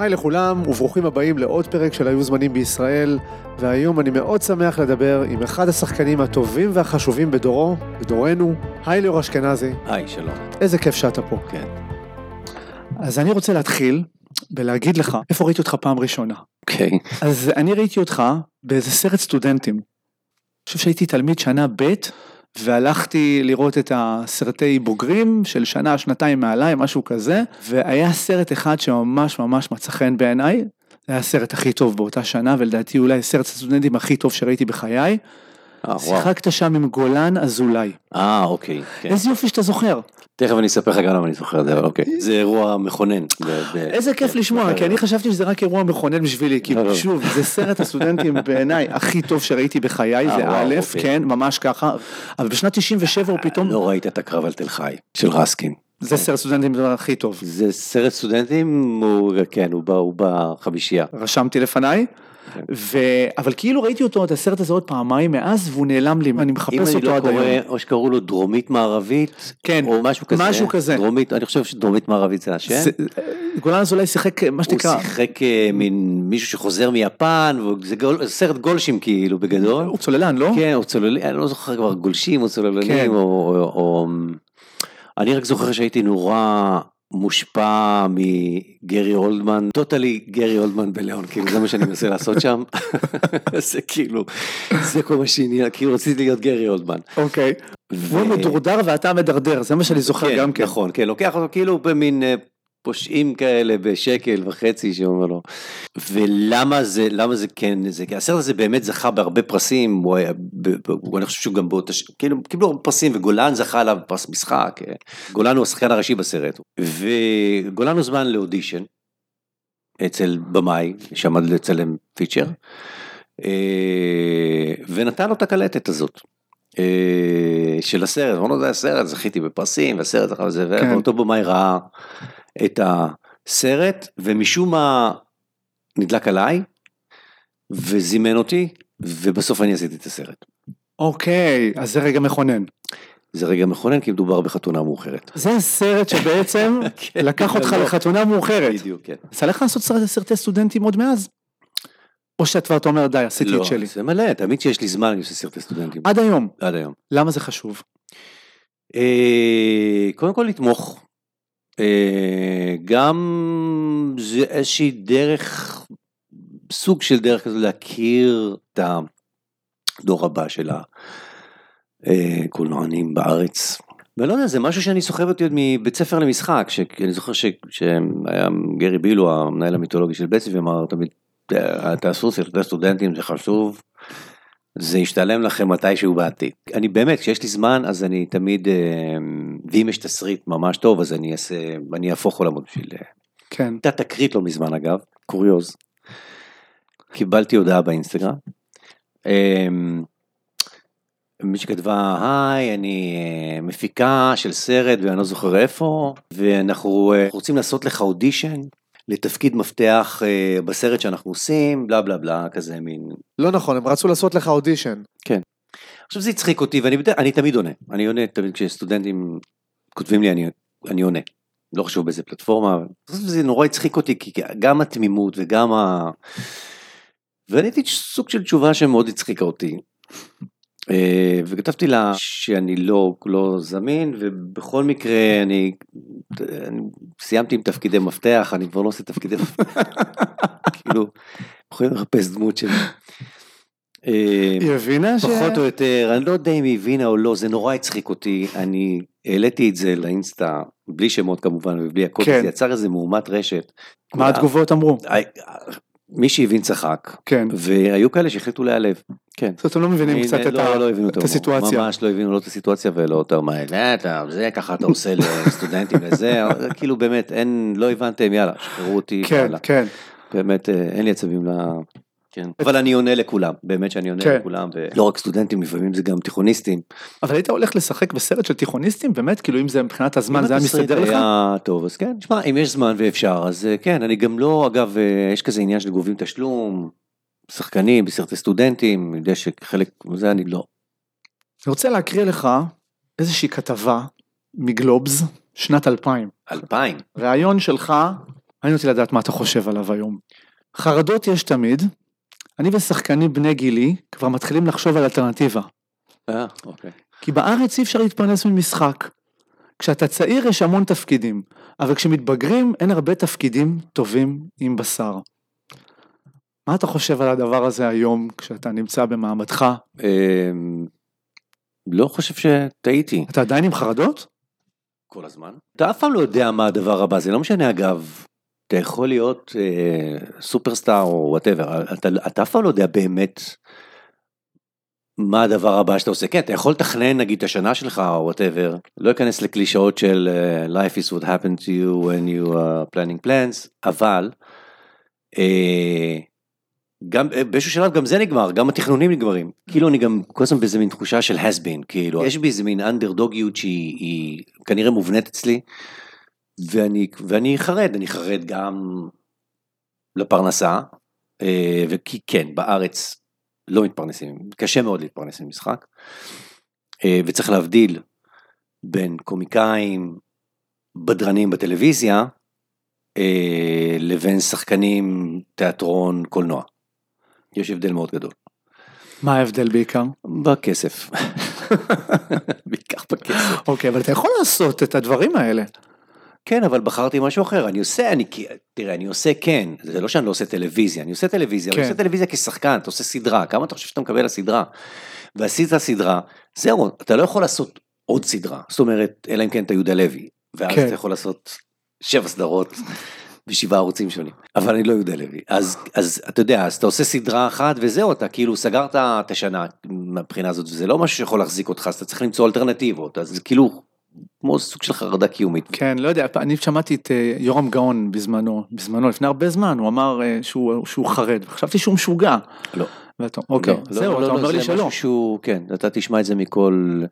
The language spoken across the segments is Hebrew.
היי לכולם וברוכים הבאים לעוד פרק של היו זמנים בישראל והיום אני מאוד שמח לדבר עם אחד השחקנים הטובים והחשובים בדורו, בדורנו, היי ליאור אשכנזי. היי, שלום. איזה כיף שאתה פה. כן. אז אני רוצה להתחיל בלהגיד לך איפה ראיתי אותך פעם ראשונה. אוקיי. אז אני ראיתי אותך באיזה סרט סטודנטים. אני חושב שהייתי תלמיד שנה ב' והלכתי לראות את הסרטי בוגרים של שנה, שנתיים מעליי, משהו כזה, והיה סרט אחד שממש ממש מצא חן בעיניי, זה היה הסרט הכי טוב באותה שנה, ולדעתי אולי סרט הסטודנטים הכי טוב שראיתי בחיי. אה, וואו. שיחקת שם עם גולן אזולאי. אה, אוקיי. כן. איזה יופי שאתה זוכר. תכף אני אספר לך גם למה אני זוכר את זה, אבל אוקיי. זה אירוע מכונן. איזה כיף לשמוע, כי אני חשבתי שזה רק אירוע מכונן בשבילי, כי לא. שוב, זה סרט הסטודנטים בעיניי הכי טוב שראיתי בחיי, אה, זה וואו, א', אוקיי. כן, ממש ככה, אבל בשנת 97 הוא פתאום, לא ראית את הקרב על תל חי של רסקין. זה סרט סטודנטים הכי טוב. זה סרט סטודנטים, כן, הוא בחמישייה. רשמתי לפניי. ו... אבל כאילו ראיתי אותו, את הסרט הזה עוד פעמיים מאז, והוא נעלם לי, אני אם מחפש אני אותו לא עד קורא, היום. או שקראו לו דרומית מערבית, כן, או משהו כזה. משהו כזה. דרומית, אני חושב שדרומית מערבית זה השם. זה- גולן אזולאי שיחק מה הוא שתקרא, שיחק אה, מין מישהו שחוזר מיפן, וזה גול- סרט גולשים כאילו בגדול. הוא צוללן, לא? כן, או צוללים, אני לא זוכר כבר גולשים או כן. צוללנים, או, או, או... אני רק זוכר שהייתי נורא מושפע מגרי אולדמן, טוטלי גרי אולדמן בליאון, כאילו זה מה שאני מנסה לעשות שם. זה כאילו, זה כל מה שעניין, כאילו רציתי להיות גרי אולדמן. אוקיי. הוא מדורדר ואתה מדרדר, זה מה שאני זוכר כן, גם כן. נכון, כן, לוקח אותו כאילו במין אה, פושעים כאלה בשקל וחצי שאומר לו. ולמה זה, למה זה כן, זה, כי הסרט הזה באמת זכה בהרבה פרסים, הוא היה, ב, ב, הוא- אני חושב שהוא גם באותה, כאילו, קיבלו הרבה פרסים וגולן זכה עליו פרס משחק, אה, גולן הוא השחקן הראשי בסרט, וגולן הוזמן לאודישן אצל במאי, שעמד לצלם פיצ'ר, אה, ונתן לו את הקלטת הזאת. אה, של הסרט, אמרנו זה הסרט, זכיתי בפרסים, והסרט אחר זה, כן. ואותו במאי ראה את הסרט, ומשום מה נדלק עליי, וזימן אותי, ובסוף אני עשיתי את הסרט. אוקיי, אז זה רגע מכונן. זה רגע מכונן, כי מדובר בחתונה מאוחרת. זה הסרט שבעצם כן, לקח אותך לא. לחתונה מאוחרת. בדיוק, כן. יצא לך לעשות סרט- סרטי סטודנטים עוד מאז? או שאתה כבר אומר די, עשיתי לא, את שלי. זה מלא, תמיד שיש לי זמן אני עושה סרטי סטודנטים. עד היום. עד היום. למה זה חשוב? אה, קודם כל לתמוך. אה, גם זה איזושהי דרך, סוג של דרך כזו להכיר את הדור הבא של הקולנוענים בארץ. ולא יודע, זה משהו שאני סוחב אותי עוד מבית ספר למשחק, שאני זוכר שהיה גרי בילו, המנהל המיתולוגי של בית צבי, אמר תמיד, "ת- תעשו סרטי סטודנטים, זה חשוב, זה ישתלם לכם מתישהו בעתיד. אני באמת, כשיש לי זמן, אז אני תמיד, אה, ואם יש תסריט ממש טוב, אז אני אעשה, אני אהפוך עולמות בשביל... אה, כן. הייתה תקרית לא מזמן אגב, קוריוז. קיבלתי הודעה באינסטגרם. אמ, מישהי כתבה, היי, אני אה, מפיקה של סרט ואני לא זוכר איפה, ואנחנו אה, רוצים לעשות לך אודישן לתפקיד מפתח בסרט שאנחנו עושים, בלה בלה בלה, כזה מין לא נכון, הם רצו לעשות לך אודישן. עכשיו זה הצחיק אותי ואני אני תמיד עונה, אני עונה תמיד כשסטודנטים כותבים לי אני, אני עונה, לא חשוב באיזה פלטפורמה, זה נורא הצחיק אותי כי גם התמימות וגם ה... ועניתי סוג של תשובה שמאוד הצחיקה אותי. אה, וכתבתי לה שאני לא, לא זמין ובכל מקרה אני, אני סיימתי עם תפקידי מפתח, אני כבר לא עושה תפקידי מפתח, כאילו, יכולים לחפש דמות של... אה, היא הבינה ש... פחות או יותר, אני לא יודע אם היא הבינה או לא, זה נורא הצחיק אותי, אני העליתי את זה לאינסטה, בלי שמות כמובן ובלי הכל, כן. זה יצר איזה מהומת רשת. מה התגובות אמרו? מי שהבין צחק, כן. והיו כאלה שהחליטו להיעלב. כן. זאת אומרת, אתם לא מבינים קצת את לא, ה- לא הבינו את הסיטואציה. ממש לא הבינו לא את הסיטואציה ולא יותר מה, "אה, אתה- זה ככה אתה עושה לסטודנטים לזה, כאילו באמת, אין, לא הבנתם, יאללה, שחררו אותי, כן, יאללה. כן. באמת אה, אין לי עצבים ל... כן. אבל אני עונה לכולם, באמת שאני עונה כן. לכולם, ולא רק סטודנטים, לפעמים זה גם תיכוניסטים. אבל היית הולך לשחק בסרט של תיכוניסטים? באמת? כאילו אם זה מבחינת הזמן, זה היה מסתדר לך? היה טוב, אז כן, תשמע, אם יש זמן ואפשר, אז אה, כן, אני גם לא, אגב, אה, יש כזה עניין של גובים תשלום, שחקנים, בסרטי סטודנטים, אני יודע שחלק, זה אני לא. אני רוצה להקריא לך איזושהי כתבה מגלובס, שנת 2000. אלפיים. ראיון שלך מעניין אותי לדעת מה אתה חושב עליו היום. חרדות יש תמיד, אני ושחקנים בני גילי כבר מתחילים לחשוב על אלטרנטיבה. אה, אוקיי. כי בארץ אי אפשר להתפרנס ממשחק. כשאתה צעיר יש המון תפקידים, אבל כשמתבגרים אין הרבה תפקידים טובים עם בשר. מה אתה חושב על הדבר הזה היום, כשאתה נמצא במעמדך? אמ, לא חושב שטעיתי אתה עדיין עם חרדות? כל הזמן. אתה אף פעם לא יודע מה הדבר הבא, זה לא משנה אגב. אתה יכול להיות אה, סופרסטאר או whatever, אתה, אף פעם לא יודע באמת מה הדבר הבא שאתה עושה. כן, אתה יכול לתכנן נגיד את השנה שלך או whatever, לא אכנס לקלישאות של אה, life is what happened to you when you are planning plans, אבל אה, גם אה, באיזשהו שלב גם זה נגמר, גם התכנונים נגמרים. כאילו אני גם כל הזמן באיזה מין תחושה של has been, כאילו יש בי איזה מין אנדרדוגיות שהיא היא כנראה מובנית אצלי, ואני, ואני חרד, אני חרד גם לפרנסה, אה, וכי כן, בארץ לא מתפרנסים, קשה מאוד להתפרנס ממשחק, אה, וצריך להבדיל בין קומיקאים, בדרנים בטלוויזיה, אה, לבין שחקנים, תיאטרון, קולנוע. יש הבדל מאוד גדול. מה ההבדל בעיקר? בכסף. בעיקר בכסף. אוקיי, אבל אתה יכול לעשות את הדברים האלה. כן, אבל בחרתי משהו אחר, אני עושה, אני, תראה, אני עושה כן, זה לא שאני לא עושה טלוויזיה, אני עושה טלוויזיה, כן. אני עושה טלוויזיה כשחקן, אתה עושה סדרה, כמה אתה חושב שאתה מקבל לסדרה? ועשית סדרה, זהו, אתה לא יכול לעשות עוד סדרה, זאת אומרת, אלא אם כן אתה יהודה לוי, ואז כן. אתה יכול לעשות שבע סדרות בשבעה ערוצים שונים, אבל אני לא יהודה לוי, אז, אז אתה יודע, אז אתה עושה סדרה אחת וזהו, אתה כאילו סגרת את השנה מהבחינה הזאת, וזה לא משהו שיכול להחזיק אותך, אז אתה צריך למצוא אלטרנטיבות, אז כאילו, כמו סוג של חרדה קיומית. כן, לא יודע, אני שמעתי את אה, יורם גאון בזמנו, בזמנו, לפני הרבה זמן, הוא אמר אה, שהוא, שהוא חרד, וחשבתי שהוא משוגע. לא. ואתה, אוקיי, לא, זהו, לא, אתה לא, אומר זה לי שלא. משהו שהוא, כן, אתה תשמע את זה מכל...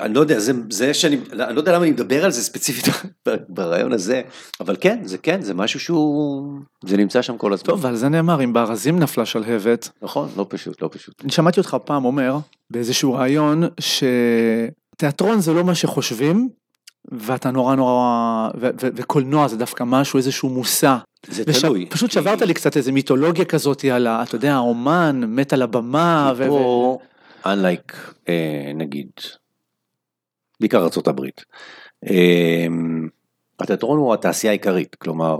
אני לא יודע, זה, זה שאני, אני לא יודע למה אני מדבר על זה ספציפית ברעיון הזה, אבל כן, זה כן, זה משהו שהוא, זה נמצא שם כל הזמן. טוב, ועל זה נאמר, אם בארזים נפלה שלהבת, נכון, לא פשוט, לא פשוט. אני שמעתי אותך פעם אומר, באיזשהו ראיון, שתיאטרון זה לא מה שחושבים, ואתה נורא נורא, ו- ו- וקולנוע זה דווקא משהו, איזשהו מושא. זה וש- תלוי. פשוט כי שברת לי קצת איזה מיתולוגיה כזאת על ה... אתה יודע, האומן מת על הבמה. ו- ו- פה, unlike, אה, נגיד, בעיקר ארה"ב, אה, התיאטרון הוא התעשייה העיקרית, כלומר,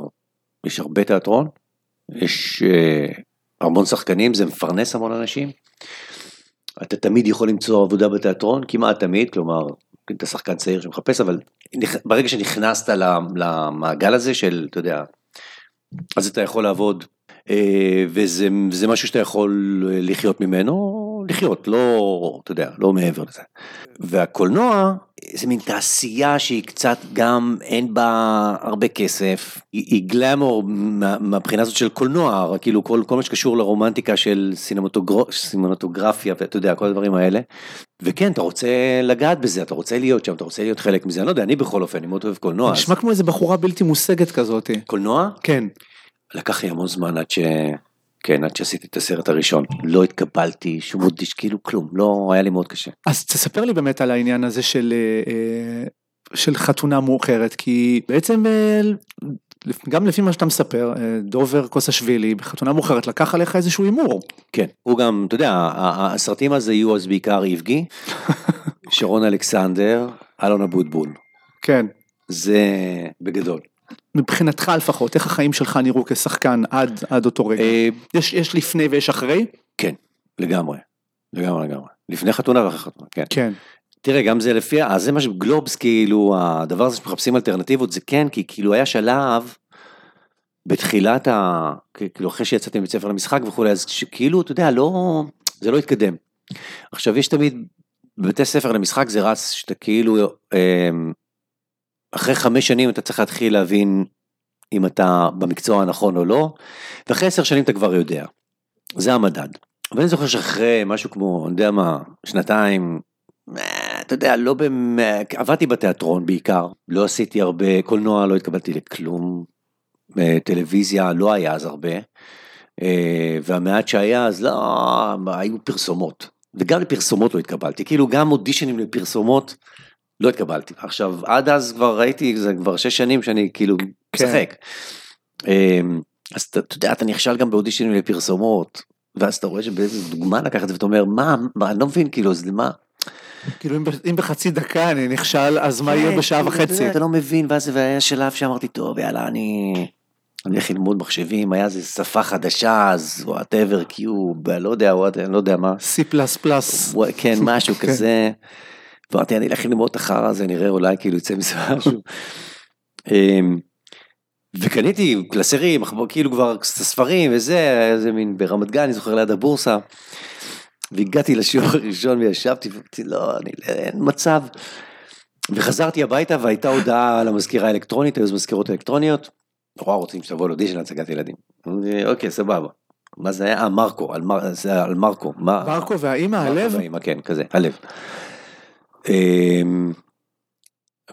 יש הרבה תיאטרון, יש אה, המון שחקנים, זה מפרנס המון אנשים. אתה תמיד יכול למצוא עבודה בתיאטרון, כמעט תמיד, כלומר, אתה שחקן צעיר שמחפש, אבל ברגע שנכנסת למעגל הזה של, אתה יודע, אז אתה יכול לעבוד, אה, וזה זה משהו שאתה יכול לחיות ממנו, לחיות, לא, אתה יודע, לא מעבר לזה. והקולנוע, זה מין תעשייה שהיא קצת גם, אין בה הרבה כסף, היא, היא גלמור מה, מהבחינה הזאת של קולנוע, כאילו כל, כל מה שקשור לרומנטיקה של סינמטוגר, סינמטוגרפיה ואתה יודע, כל הדברים האלה. וכן, אתה רוצה לגעת בזה, אתה רוצה להיות שם, אתה רוצה להיות חלק מזה, אני לא יודע, אני בכל אופן, אני מאוד אוהב קולנוע. אז- נשמע כמו איזה בחורה בלתי מושגת כזאת. קולנוע? כן. לקח לי המון זמן עד ש... כן, עד שעשיתי את הסרט הראשון. לא התקבלתי, שום אודיש, כאילו כלום, לא, היה לי מאוד קשה. אז תספר לי באמת על העניין הזה של, אה, אה, של חתונה מאוחרת, כי בעצם אה, גם לפי מה שאתה מספר, דובר קוסשווילי בחתונה מאוחרת לקח עליך איזשהו הימור. כן, הוא גם, אתה יודע, הסרטים הזה יהיו אז בעיקר איבגי, שרון אלכסנדר, אלון אבוטבול. כן. זה בגדול. מבחינתך לפחות, איך החיים שלך נראו כשחקן עד, עד אותו רגע? אה, יש, יש לפני ויש אחרי? כן, לגמרי. לגמרי לגמרי. לפני חתונה ואחרי חתונה, כן. כן. תראה, גם זה לפי, אז זה מה שגלובס, כאילו, הדבר הזה שמחפשים אלטרנטיבות, זה כן, כי כאילו היה שלב, בתחילת ה... כאילו, אחרי שיצאתי מבית ספר למשחק וכולי, אז שכאילו, אתה יודע, לא... זה לא התקדם. עכשיו, יש תמיד, בבתי ספר למשחק זה רץ, שאתה כאילו, אמ, אחרי חמש שנים אתה צריך להתחיל להבין אם אתה במקצוע הנכון או לא, ואחרי עשר שנים אתה כבר יודע. זה המדד. אבל אני זוכר שאחרי משהו כמו, אני יודע מה, שנתיים, אה, אתה יודע, לא באמת, עבדתי בתיאטרון בעיקר, לא עשיתי הרבה, קולנוע לא התקבלתי לכלום, אה, טלוויזיה לא היה אז הרבה, אה, והמעט שהיה אז לא, היו פרסומות, וגם לפרסומות לא התקבלתי, כאילו גם אודישנים לפרסומות לא התקבלתי. עכשיו, עד אז כבר ראיתי, זה כבר שש שנים שאני כאילו כן. משחק. אמ, אז אתה יודע, אתה נכשל גם באודישנים לפרסומות, ואז אתה רואה שבאיזה דוגמה לקחת את זה ואתה אומר, מה, מה, אני לא מבין, כאילו, אז למה? כאילו אם, בחצי דקה אני נכשל, אז מה יהיה כן, בשעה כאילו, וחצי? אתה לא מבין, ואז והיה שלב שאמרתי, טוב, יאללה, אני... אני הולך ללמוד מחשבים, היה איזה שפה חדשה, אז וואטאבר, קיוב, לא יודע, לא יודע מה. C++. כן, משהו כן. כזה. ואמרתי, אני אלך ללמוד את החרא הזה, נראה אולי כאילו יצא מזה משהו. אמ, וקניתי קלסרים, כאילו כבר ספרים וזה, איזה מין ברמת גן, אני זוכר ליד הבורסה. והגעתי לשיעור הראשון וישבתי, ואמרתי, לא, אני, אין מצב. וחזרתי הביתה והייתה הודעה למזכירה האלקטרונית, היו מזכירות אלקטרוניות, נורא רוצים שתבוא לאודישן להצגת ילדים. אמרתי, אוקיי, סבבה. מה זה היה? אה, מרקו, על, מר, זה על מרקו. מה, מרקו והאימא, הלב? האמא, כן, כזה, הלב. אמ,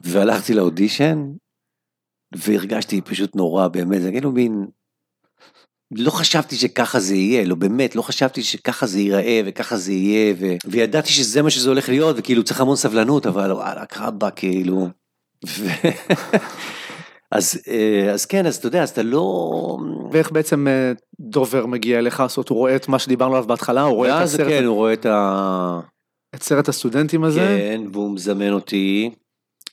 והלכתי לאודישן, והרגשתי פשוט נורא, באמת, זה כאילו מין... לא חשבתי שככה זה יהיה, לא באמת, לא חשבתי שככה זה ייראה וככה זה יהיה, ו... וידעתי שזה מה שזה הולך להיות, וכאילו צריך המון סבלנות, אבל וואלה, קרבה, כאילו. ו... אז, אה, אז כן, אז אתה יודע, אז אתה לא... ואיך בעצם אה, דובר מגיע אליך לעשות, הוא רואה את מה שדיברנו עליו בהתחלה, הוא רואה את הסרט, כן, הוא רואה את ה... את סרט הסטודנטים הזה? כן, והוא מזמן אותי.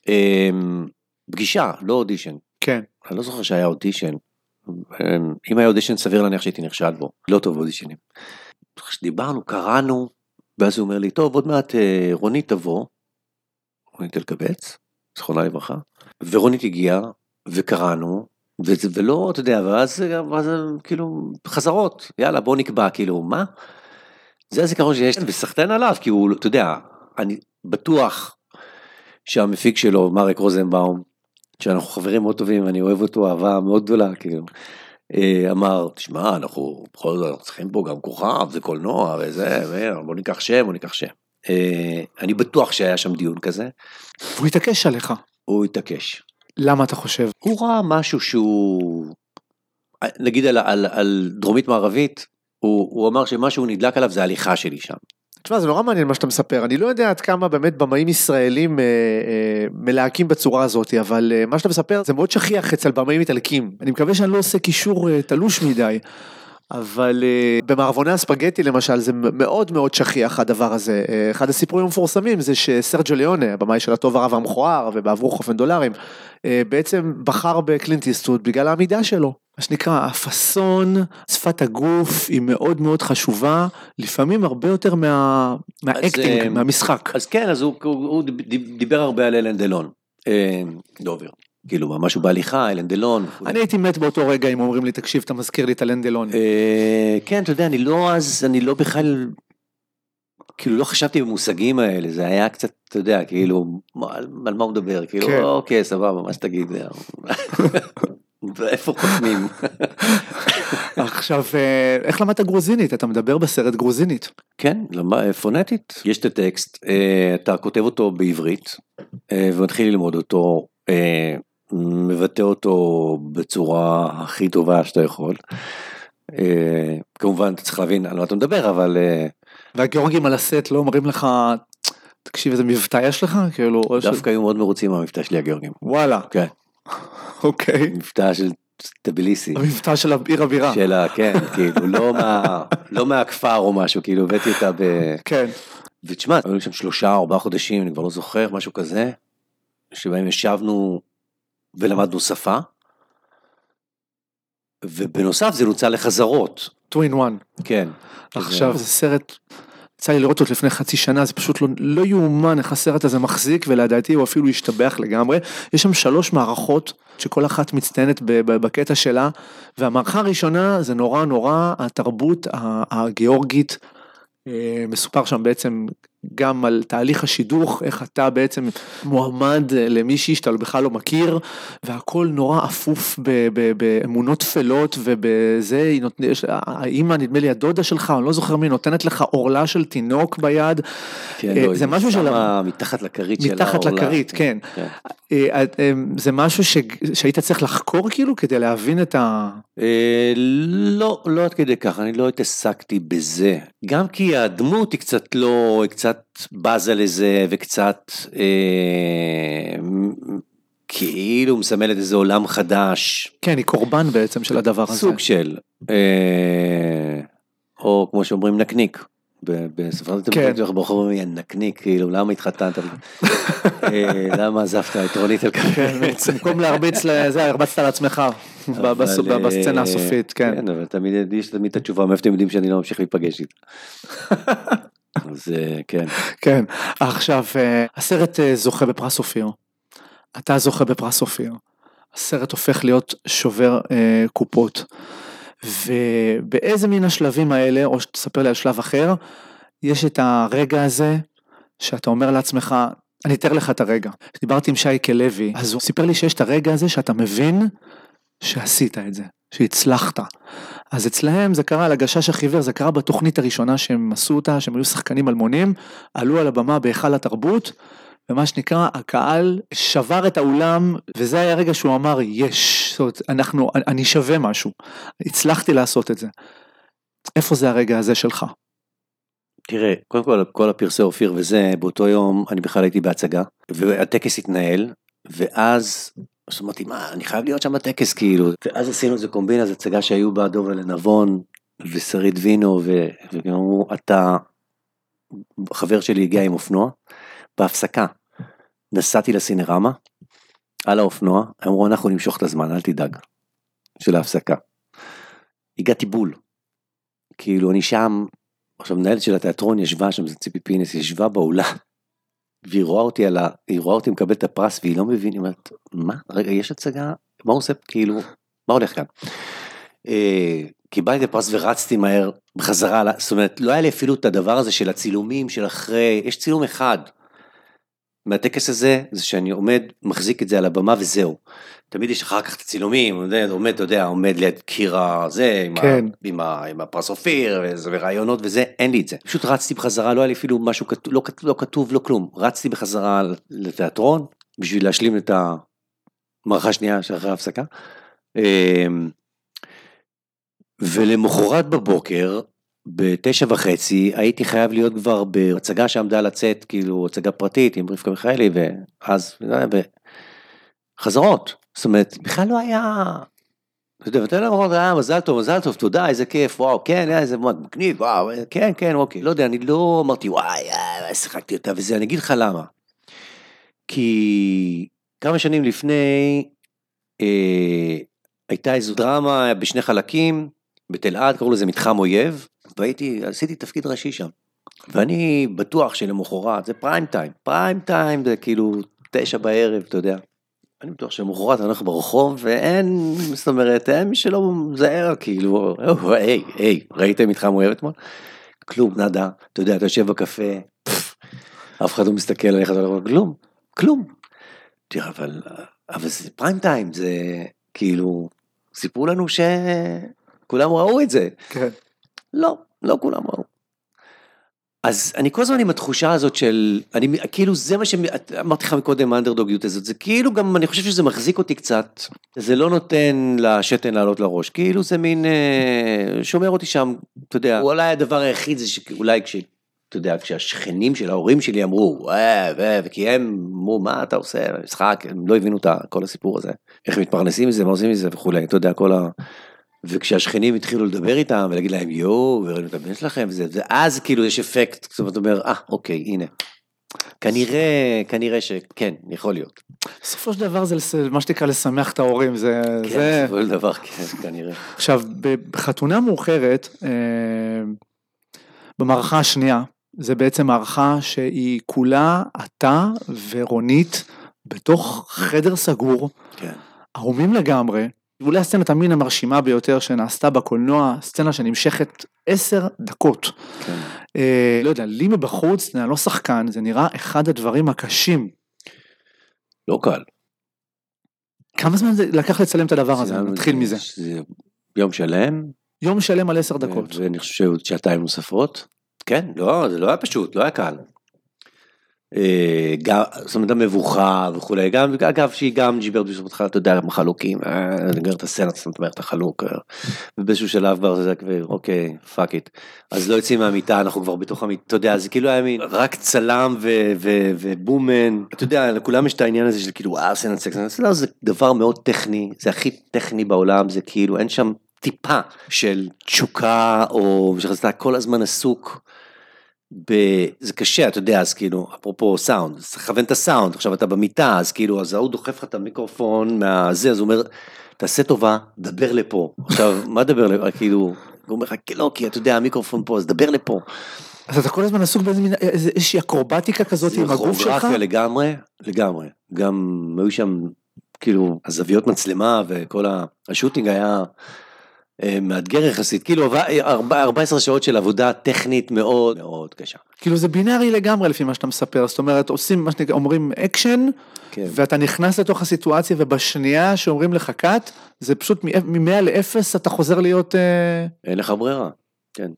אמ, פגישה, לא אודישן. כן. אני לא זוכר שהיה אודישן. אמ, אם היה אודישן סביר להניח שהייתי נכשל בו. לא טוב באודישנים. כשדיברנו, קראנו, ואז הוא אומר לי, טוב, עוד מעט אה, רונית תבוא. רונית אלקבץ, זכרונה לברכה. ורונית הגיעה, וקראנו, וזה, ולא, אתה יודע, ואז, ואז כאילו, חזרות, יאללה, בוא נקבע, כאילו, מה? זה הזיכרון שיש לי, וסחטיין עליו, כי הוא, אתה יודע, אני בטוח שהמפיק שלו, מרק רוזנבאום, שאנחנו חברים מאוד טובים, אני אוהב אותו אהבה מאוד גדולה, כאילו, אה, אמר, תשמע, אנחנו בכל זאת אנחנו צריכים פה גם כוכב, זה קולנוע וזה, בוא ניקח שם, בוא ניקח שם. אה, אני בטוח שהיה שם דיון כזה, והוא התעקש עליך. הוא התעקש. למה אתה חושב? הוא ראה משהו שהוא, נגיד על, על, על דרומית מערבית, הוא, הוא אמר שמה שהוא נדלק עליו זה ההליכה שלי שם. תשמע, זה נורא מעניין מה שאתה מספר, אני לא יודע עד כמה באמת במאים ישראלים אה, אה, מלהקים בצורה הזאת, אבל אה, מה שאתה מספר זה מאוד שכיח אצל במאים איטלקים. אני מקווה שאני לא עושה קישור אה, תלוש מדי, אבל אה, במערבוני הספגטי למשל זה מאוד מאוד שכיח הדבר הזה. אה, אחד הסיפורים המפורסמים זה שסרג'ו ליאונה, הבמאי של הטוב הרע והמכוער ובעברו חופן דולרים, אה, בעצם בחר בקלינט איסטווד בגלל העמידה שלו. מה שנקרא, הפאסון, שפת הגוף היא מאוד מאוד חשובה, לפעמים הרבה יותר מה, מה acting, אה, מהמשחק. אז כן, אז הוא, הוא, הוא דיבר הרבה על אלן דלון, דובר. כאילו משהו בהליכה, אלן דלון. אני הייתי מת באותו רגע אם אומרים לי, תקשיב, אתה מזכיר לי את אלן דלון. אה, כן, אתה יודע, אני לא אז, אני לא בכלל, כאילו לא חשבתי במושגים האלה, זה היה קצת, אתה יודע, כאילו, על, מה הוא מדבר, כאילו, כן. אוקיי, סבבה, מה שתגיד. ואיפה חותמים? עכשיו, אה, איך למדת גרוזינית? אתה מדבר בסרט גרוזינית. כן, למה, פונטית. יש את הטקסט, אה, אתה כותב אותו בעברית, ומתחיל ללמוד אותו, מבטא אותו בצורה הכי טובה שאתה יכול. אה, כמובן, אתה צריך להבין על מה אתה מדבר, אבל... אה, והגיאורגים על הסט לא אומרים לך, תקשיב, איזה מבטא יש לך? כאילו. דווקא היו מאוד מרוצים מהמבטא שלי הגיאורגים. וואלה, כן, אוקיי. מבטא של טביליסי. המבטא של עיר הבירה. של ה... כן, כאילו, לא מה- לא מהכפר או משהו, כאילו הבאתי אותה ב... כן. ותשמע, היו שם שלושה, ארבעה חודשים, אני כבר לא זוכר, משהו כזה, שבהם ישבנו ולמדנו שפה, ובנוסף זה נוצל לחזרות, טווין וואן. כן. עכשיו זה סרט, יצא לי לראות אותו לפני חצי שנה, זה פשוט לא, לא יאומן איך הסרט הזה מחזיק, ולדעתי הוא אפילו השתבח לגמרי. יש שם שלוש מערכות, שכל אחת מצטיינת בקטע שלה, והמערכה הראשונה זה נורא נורא התרבות הגיאורגית. אה, מסופר שם בעצם גם על תהליך השידוך, איך אתה בעצם מועמד למישהי שאתה בכלל לא מכיר, והכל נורא אפוף באמונות טפלות ובזה, היא נות- יש- האימא, נדמה לי הדודה שלך, אני לא זוכר מי, נותנת לך עורלה של תינוק ביד. כן, אה, לא, זה היא משהו של... מתחת לכרית של מתחת העורלה. לכרית, כן. כן. אה, אה, זה משהו ש- שהיית צריך לחקור כאילו כדי להבין את ה... אה, לא, לא עד כדי כך, אני לא התעסקתי בזה. גם כי הדמות היא קצת לא, היא קצת בזה לזה וקצת, אה, כאילו מסמלת איזה עולם חדש, כן, היא קורבן בעצם של הדבר הזה. סוג של, אה, או כמו שאומרים נקניק. בספרד. אתם בוחרים יא נקניק, כאילו למה התחתנת, אה, למה עזבת את רונית כן, במקום להרביץ לזה, הרבצת על עצמך, ב- בסצנה אה, הסופית, כן. כן, אבל תמיד יש תמיד את התשובה, מאיפה אתם יודעים שאני לא ממשיך להיפגש איתה. אז אה, כן, כן, עכשיו, אה, הסרט אה, זוכה בפרס אופיר. אתה זוכה בפרס אופיר. הסרט הופך להיות שובר אה, קופות. ובאיזה מן השלבים האלה, או שתספר לי על שלב אחר, יש את הרגע הזה, שאתה אומר לעצמך, אני אתאר לך את הרגע. דיברתי עם שייקה לוי, אז הוא סיפר לי שיש את הרגע הזה שאתה מבין שעשית את זה, שהצלחת. אז אצלהם זה קרה על הגשש החיוור, זה קרה בתוכנית הראשונה שהם עשו אותה, שהם היו שחקנים אלמונים, עלו על הבמה בהיכל התרבות, ומה שנקרא, הקהל שבר את האולם, וזה היה הרגע שהוא אמר, יש, זאת אומרת, אנחנו, אני שווה משהו, הצלחתי לעשות את זה. איפה זה הרגע הזה שלך? תראה, קודם כל, כל הפרסי אופיר וזה, באותו יום אני בכלל הייתי בהצגה, והטקס התנהל, ואז, אז אמרתי, מה, אני חייב להיות שם בטקס, כאילו, ואז עשינו איזה קומבינה, זו הצגה שהיו בה דובה לנבון, ושרית וינו, ו- והם אמרו, אתה, חבר שלי הגיע עם אופנוע, בהפסקה, נסעתי לסינרמה, על האופנוע, אמרו, אנחנו נמשוך את הזמן, אל תדאג, של ההפסקה. הגעתי בול. כאילו, אני שם, עכשיו מנהלת של התיאטרון ישבה שם, זה ציפי פינס, ישבה באולם, והיא רואה אותי על ה... היא רואה אותי מקבל את הפרס, והיא לא מבינה, היא אומרת, מה? רגע, יש הצגה? מה הוא עושה? כאילו, מה הולך כאן? אה, קיבלתי את הפרס ורצתי מהר בחזרה, זאת אומרת, לא היה לי אפילו את הדבר הזה של הצילומים של אחרי, יש צילום אחד. מהטקס הזה, זה שאני עומד, מחזיק את זה על הבמה וזהו. תמיד יש אחר כך את הצילומים, עומד, אתה יודע, עומד ליד קיר הזה, עם, כן. ה, עם, ה, עם הפרס אופיר, וזה, ורעיונות וזה, אין לי את זה. פשוט רצתי בחזרה, לא היה לי אפילו משהו לא, לא כתוב, לא כלום. רצתי בחזרה לתיאטרון, בשביל להשלים את המערכה השנייה שאחרי ההפסקה. אמ, ולמחרת בבוקר, בתשע וחצי, הייתי חייב להיות כבר בהצגה שעמדה לצאת, כאילו הצגה פרטית עם רבקה מיכאלי, ואז, חזרות. זאת אומרת, בכלל לא היה... אתה יודע, ואתה אומר, אה, מזל טוב, מזל טוב, תודה, איזה כיף, וואו, כן, אה, איזה מגניב, וואו, כן, כן, אוקיי. לא יודע, אני לא אמרתי, וואי, אה, שיחקתי אותה וזה, אני אגיד לך למה. כי כמה שנים לפני, אה, הייתה איזו דרמה בשני חלקים, בתלעד, קראו לזה מתחם אויב, והייתי, עשיתי תפקיד ראשי שם. ואני בטוח שלמחרת, זה פריים טיים, פריים טיים זה כאילו תשע בערב, אתה יודע. אני בטוח שלמחרת אני הולך ברחוב ואין, זאת אומרת, אין מי שלא מזהר, כאילו, "או, היי, היי, ראיתם מתחם אוהב אתמול? כלום, נאדה, אתה יודע, אתה יושב בקפה, אף אחד לא מסתכל עליך, אתה לא אומר, כלום, כלום. תראה, אבל, אבל זה פריים טיים, זה כאילו, סיפרו לנו שכולם ראו את זה. כן. לא, לא כולם ראו. אז אני כל הזמן עם התחושה הזאת של, אני כאילו זה מה שאמרתי לך מקודם האנדרדוגיות הזאת, זה כאילו גם, אני חושב שזה מחזיק אותי קצת, זה לא נותן לשתן לעלות לראש, כאילו זה מין, אה, שומר אותי שם, אתה יודע, אולי הדבר היחיד זה שאולי כש... אתה יודע, כשהשכנים של ההורים שלי אמרו, אה. וכי הם אמרו, מה אתה עושה, משחק, הם לא הבינו את כל הסיפור הזה, איך מתפרנסים מזה, מה עושים מזה וכולי, אתה יודע, כל ה... וכשהשכנים התחילו לדבר איתם ולהגיד להם יואו, וראינו את הבן שלכם וזה, ואז כאילו יש אפקט, זאת אומרת, אומר, אה, אוקיי, הנה. כנראה, כנראה שכן, יכול להיות. בסופו של דבר זה מה שנקרא לשמח את ההורים, זה... כן, זה... בסופו של דבר, כן, כנראה. עכשיו, בחתונה מאוחרת, אה, במערכה השנייה, זה בעצם מערכה שהיא כולה אתה ורונית בתוך חדר סגור, כן. ערומים לגמרי. אולי הסצנת המין המרשימה ביותר שנעשתה בקולנוע, סצנה שנמשכת עשר דקות. כן. אה, לא יודע, לי מבחוץ, אני לא שחקן, זה נראה אחד הדברים הקשים. לא קל. כמה זמן זה לקח לצלם את הדבר הזה? נתחיל מזה. זה יום שלם, יום שלם על עשר דקות. ואני חושב שעוד שעתיים נוספות. כן, לא, זה לא היה פשוט, לא היה קל. אה, זאת אומרת המבוכה וכולי, גם, אגב שהיא גם ג'יברת בשביל בהתחלה, אתה יודע, חלוקים, אה, אני גר את הסצנה, זאת אומרת, אתה חלוק, אה, ובאיזשהו שלב כבר זה כבר, אוקיי, fuck it, אז לא יוצאים מהמיטה, אנחנו כבר בתוך המיטה, אתה יודע, זה כאילו היה מין, רק צלם ובומן, אתה יודע, לכולם יש את העניין הזה של כאילו, וואו, סצנת סקס, לא, זה דבר מאוד טכני, זה הכי טכני בעולם, זה כאילו, אין שם טיפה של תשוקה, או שאתה כל הזמן עסוק. ב... זה קשה, אתה יודע, אז כאילו, אפרופו סאונד, אז תכוון את הסאונד, עכשיו אתה במיטה, אז כאילו, אז ההוא דוחף לך את המיקרופון מהזה, אז הוא אומר, תעשה טובה, דבר לפה. עכשיו, מה דבר לפה? כאילו, הוא אומר לך, לא, כי אתה יודע, המיקרופון פה, אז דבר לפה. אז אתה כל הזמן עסוק באיזה מין, איזושהי אקרובטיקה כזאת עם הגוף שלך? כוריאוגרפיה לגמרי, לגמרי. גם היו שם, כאילו, הזוויות מצלמה וכל השוטינג היה מאתגר יחסית, כאילו 14 שעות של עבודה טכנית מאוד מאוד קשה. כאילו זה בינארי לגמרי לפי מה שאתה מספר, זאת אומרת עושים מה שנקרא, אומרים אקשן, כן. ואתה נכנס לתוך הסיטואציה ובשנייה שאומרים לך cut, זה פשוט מ-100 ל-0 אתה חוזר להיות... אה, אין לך ברירה, כן.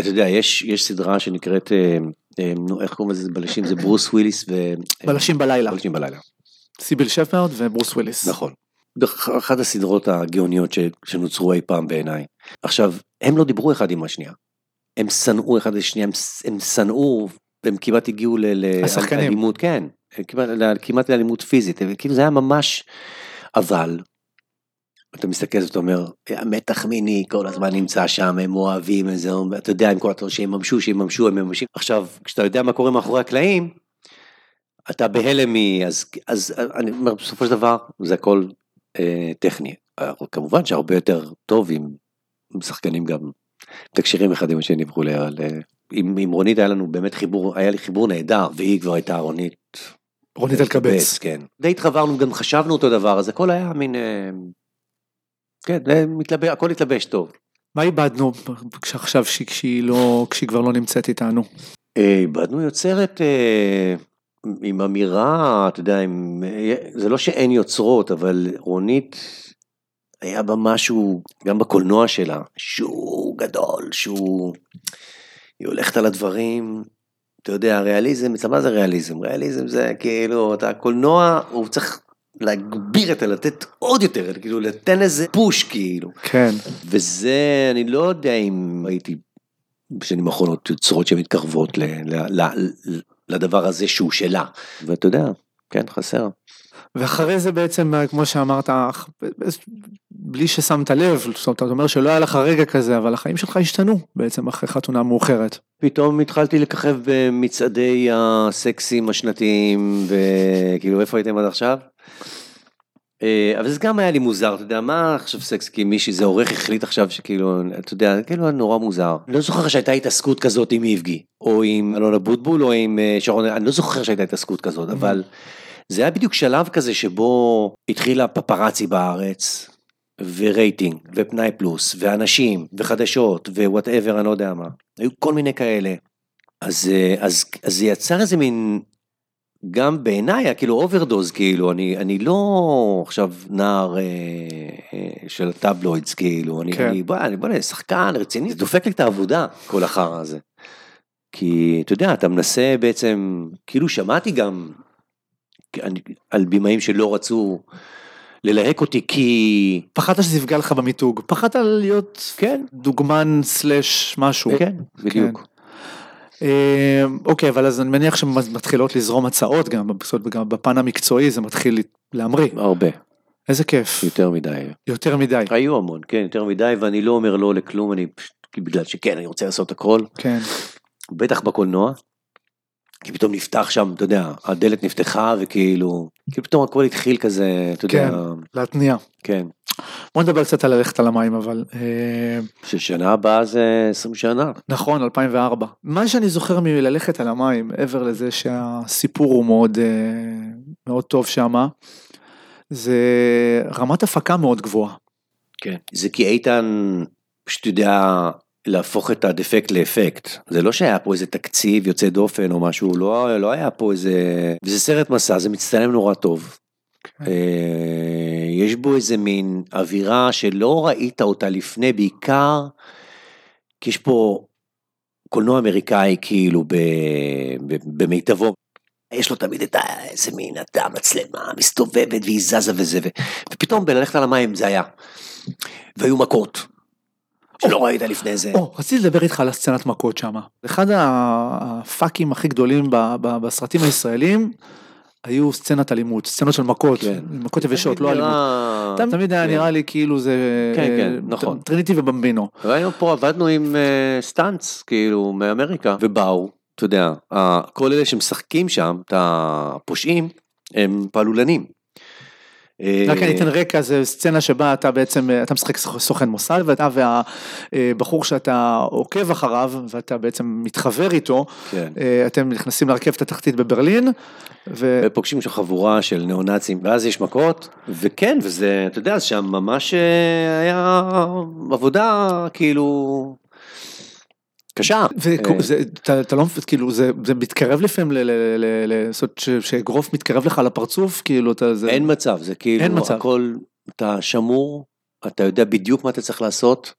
אתה יודע, יש, יש סדרה שנקראת, אה, נו, איך קוראים לזה בלשים, זה ברוס וויליס ו... בלשים בלילה. בלשים בלילה. סיביל שפרד וברוס וויליס. נכון. אחת הסדרות הגאוניות שנוצרו אי פעם בעיניי. עכשיו, הם לא דיברו אחד עם השנייה. הם שנאו אחד את השנייה, הם שנאו, הם כמעט הגיעו לאלימות, כן, כמעט, כמעט לאלימות פיזית, כאילו זה היה ממש, אבל, אתה מסתכל ואתה אומר, המתח מיני כל הזמן נמצא שם, הם אוהבים את זה, אתה יודע, עם כל התור שיממשו, שיממשו, הם מממשים. עכשיו, כשאתה יודע מה קורה מאחורי הקלעים, אתה בהלם מ... אז, אז אני אומר, בסופו של דבר, זה הכל טכני. כמובן שהרבה יותר טוב אם שחקנים גם מתקשרים אחד עם השני וכולי, אבל אה, עם, רונית היה לנו באמת חיבור, היה לי חיבור נהדר, והיא כבר הייתה רונית. רונית אלקבץ. כן. די התחברנו, גם חשבנו אותו דבר, אז הכל היה מין, אה, כן, מתלבש, הכל התלבש טוב. מה איבדנו עכשיו כשהיא לא, כשהיא כבר לא נמצאת איתנו? איבדנו יוצרת עם אמירה, אתה יודע, עם, זה לא שאין יוצרות, אבל רונית, היה בה משהו, גם בקולנוע שלה, שהוא גדול, שהוא... היא הולכת על הדברים, אתה יודע, ריאליזם, מה זה ריאליזם? ריאליזם זה כאילו, אתה קולנוע, הוא צריך להגביר את זה, לתת עוד יותר, כאילו, לתן איזה פוש, כאילו. כן. וזה, אני לא יודע אם הייתי בשנים האחרונות יוצרות שמתקרבות ל, ל, ל, לדבר הזה שהוא שלה. ואתה יודע, כן, חסר. ואחרי זה בעצם, כמו שאמרת, בלי ששמת לב, זאת אומרת, אתה אומר שלא היה לך רגע כזה, אבל החיים שלך השתנו בעצם אחרי חתונה מאוחרת. פתאום התחלתי לככב במצעדי הסקסים השנתיים, וכאילו, איפה הייתם עד עכשיו? אה, אבל זה גם היה לי מוזר, אתה יודע, מה עכשיו סקס, כי מישהי, זה עורך החליט עכשיו שכאילו, אתה יודע, כאילו נורא מוזר. אני לא זוכר שהייתה התעסקות כזאת עם איבגי, או עם אלונה בוטבול, או עם אה, שרון, אני לא זוכר שהייתה התעסקות כזאת, mm-hmm. אבל זה היה בדיוק שלב כזה שבו התחילה פפרצי בארץ, ורייטינג, ופנאי פלוס, ואנשים, וחדשות, ו whatever, אני לא יודע מה. היו כל מיני כאלה. אז, אה, אז, אז זה יצר איזה מין גם בעיניי כאילו overdose כאילו אני אני לא עכשיו נער אה, אה, של ה tabloids כאילו אני, כן. אני בוא אני בוא שחקן רציני זה דופק לי את העבודה כל החרא הזה. כי אתה יודע אתה מנסה בעצם כאילו שמעתי גם אני, על במאים שלא רצו ללהק אותי כי פחדת שזה יפגע לך במיתוג פחדת להיות כן דוגמן סלאש משהו כן בדיוק. כן. אה, אוקיי, אבל אז אני מניח שמתחילות לזרום הצעות גם, גם בפן המקצועי זה מתחיל להמריא. הרבה. איזה כיף. יותר מדי. יותר מדי. היו המון, כן, יותר מדי, ואני לא אומר לא לכלום, אני פשוט, בגלל שכן, אני רוצה לעשות הכל. כן. בטח בקולנוע. כי פתאום נפתח שם, אתה יודע, הדלת נפתחה וכאילו, כאילו פתאום הכל התחיל כזה, אתה כן, יודע. כן, להתניע. כן. בוא נדבר קצת על ללכת על המים אבל. אה, ששנה הבאה זה 20 שנה. נכון 2004. מה שאני זוכר מללכת על המים מעבר לזה שהסיפור הוא מאוד אה, מאוד טוב שמה. זה רמת הפקה מאוד גבוהה. כן. זה כי איתן פשוט יודע להפוך את הדפקט לאפקט. זה לא שהיה פה איזה תקציב יוצא דופן או משהו, לא, לא היה פה איזה... וזה סרט מסע, זה מצטלם נורא טוב. אה, יש בו איזה מין אווירה שלא ראית אותה לפני, בעיקר כי יש פה קולנוע אמריקאי כאילו במיטבו. יש לו תמיד את איזה מין, את המצלמה מסתובבת והיא זזה וזה, ו... ופתאום בללכת על המים זה היה. והיו מכות. שלא ראית לפני זה. או, רציתי לדבר איתך על הסצנת מכות שם. אחד הפאקים הכי גדולים ב- ב- בסרטים הישראלים היו סצנת אלימות, סצנות של מכות, כן. מכות יבשות, לא אלימות. נראה- תמיד- תמיד היה כן. נראה לי כאילו זה... כן, כן, אה, נכון. טריניטי ובמבינו. והיום פה עבדנו עם אה, stunts, כאילו, מאמריקה, ובאו, אתה יודע, כל אלה שמשחקים שם, את הפושעים, הם פעלולנים. אה, רק אני אתן רקע, זה סצנה שבה אתה בעצם, אה, אתה משחק סוכן מוסד ואתה והבחור שאתה עוקב אחריו ואתה בעצם מתחבר איתו, כן. אה, אתם נכנסים לרכבת התחתית בברלין, ו... ופוגשים שם חבורה של ניאו-נאצים, ואז יש מכות, וכן, וזה, אתה יודע, שם ממש אה, היה עבודה, כאילו, קשה. אה, ואתה לא, כאילו, זה, זה מתקרב לפעמים ל- ל- ל- ל- לעשות ש- שאגרוף מתקרב לך לפרצוף, כאילו, אתה, זה... אין מצב, זה כאילו, אין מצב. הכל, אתה שמור, אתה יודע בדיוק מה אתה צריך לעשות,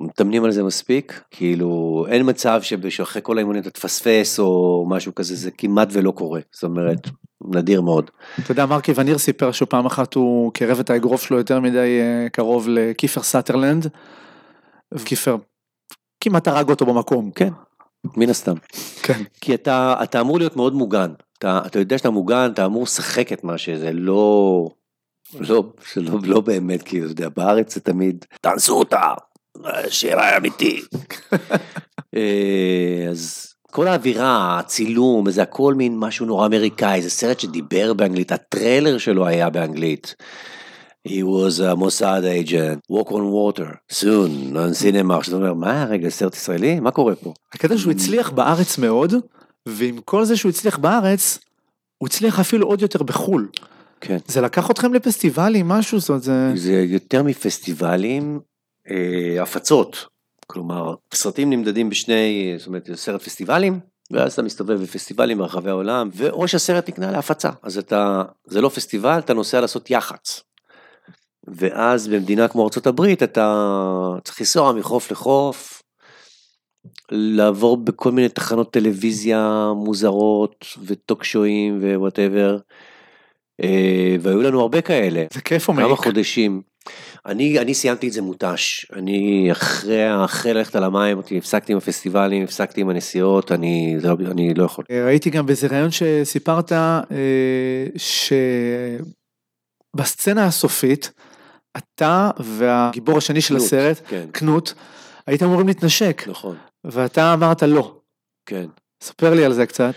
מתאמנים על זה מספיק, כאילו, אין מצב שאחרי כל האימונים אתה תפספס או משהו כזה, זה כמעט ולא קורה, זאת אומרת, נדיר מאוד. אתה יודע, מרק איווניר סיפר שפעם אחת הוא קירב את האגרוף שלו יותר מדי אה, קרוב לקיפר סאת'רלנד, וכיפר כמעט הרג אותו במקום. כן, מן הסתם. כן. כי אתה, אתה אמור להיות מאוד מוגן, אתה, אתה יודע שאתה מוגן, אתה אמור לשחק את מה שזה, לא, לא, לא, לא באמת, כי אתה יודע, בארץ זה תמיד, תאנסו אותה, שירה אמיתי. אה, אז כל האווירה, הצילום, זה הכל מין משהו נורא אמריקאי, זה סרט שדיבר באנגלית, הטריילר שלו היה באנגלית. He was a Mossad agent, walk on water, soon, on cinema, שאתה אומר, מה, רגע, סרט ישראלי? מה קורה פה? הקטע שהוא הצליח בארץ מאוד, ועם כל זה שהוא הצליח בארץ, הוא הצליח אפילו עוד יותר בחו"ל. כן. זה לקח אתכם לפסטיבלים, משהו, זאת אומרת, זה... זה יותר מפסטיבלים, אה, הפצות. כלומר, סרטים נמדדים בשני, זאת אומרת, סרט פסטיבלים, ואז אתה מסתובב בפסטיבלים ברחבי העולם, ואו שהסרט נקנה להפצה. אז אתה, זה לא פסטיבל, אתה נוסע לעשות יח"צ. ואז במדינה כמו ארה"ב אתה צריך לנסוע מחוף לחוף, לעבור בכל מיני תחנות טלוויזיה מוזרות וטוק שואים ו whatever. אה, והיו לנו הרבה כאלה. זה כיף או כמה מעיק. חודשים. אני, אני סיימתי את זה מותש, אני אחרי, אחרי ללכת על המים, הפסקתי עם הפסטיבלים, הפסקתי עם הנסיעות, אני, זה לא, אני לא יכול. אה, ראיתי גם באיזה ראיון שסיפרת אה, שבסצנה הסופית, אתה והגיבור השני של הסרט, כן, קנוט, הייתם אמורים להתנשק, נכון, ואתה אמרת לא. כן. ספר לי על זה קצת.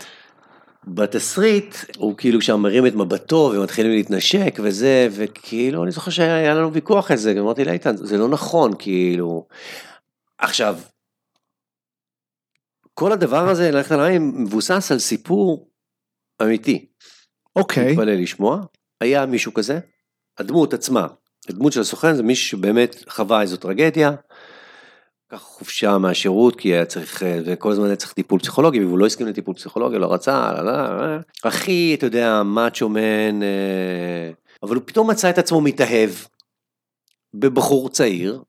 בתסריט, הוא כאילו שם מרים את מבטו ומתחילים להתנשק וזה, וכאילו, אני זוכר שהיה לנו ויכוח על זה, אמרתי לאיתן, זה לא נכון, כאילו. עכשיו, כל הדבר הזה, ללכת על המים, מבוסס על סיפור אמיתי. אוקיי, מתפלא לשמוע, היה מישהו כזה, הדמות עצמה, הדמות של הסוכן זה מישהו שבאמת חווה איזו טרגדיה, לקח חופשה מהשירות כי היה צריך, אה, וכל הזמן היה צריך טיפול פסיכולוגי, והוא לא הסכים לטיפול פסיכולוגי, לא רצה, לא, לא, לא. הכי, אתה יודע, מאצ'ו מן, אה, אבל הוא פתאום מצא את עצמו מתאהב בבחור צעיר,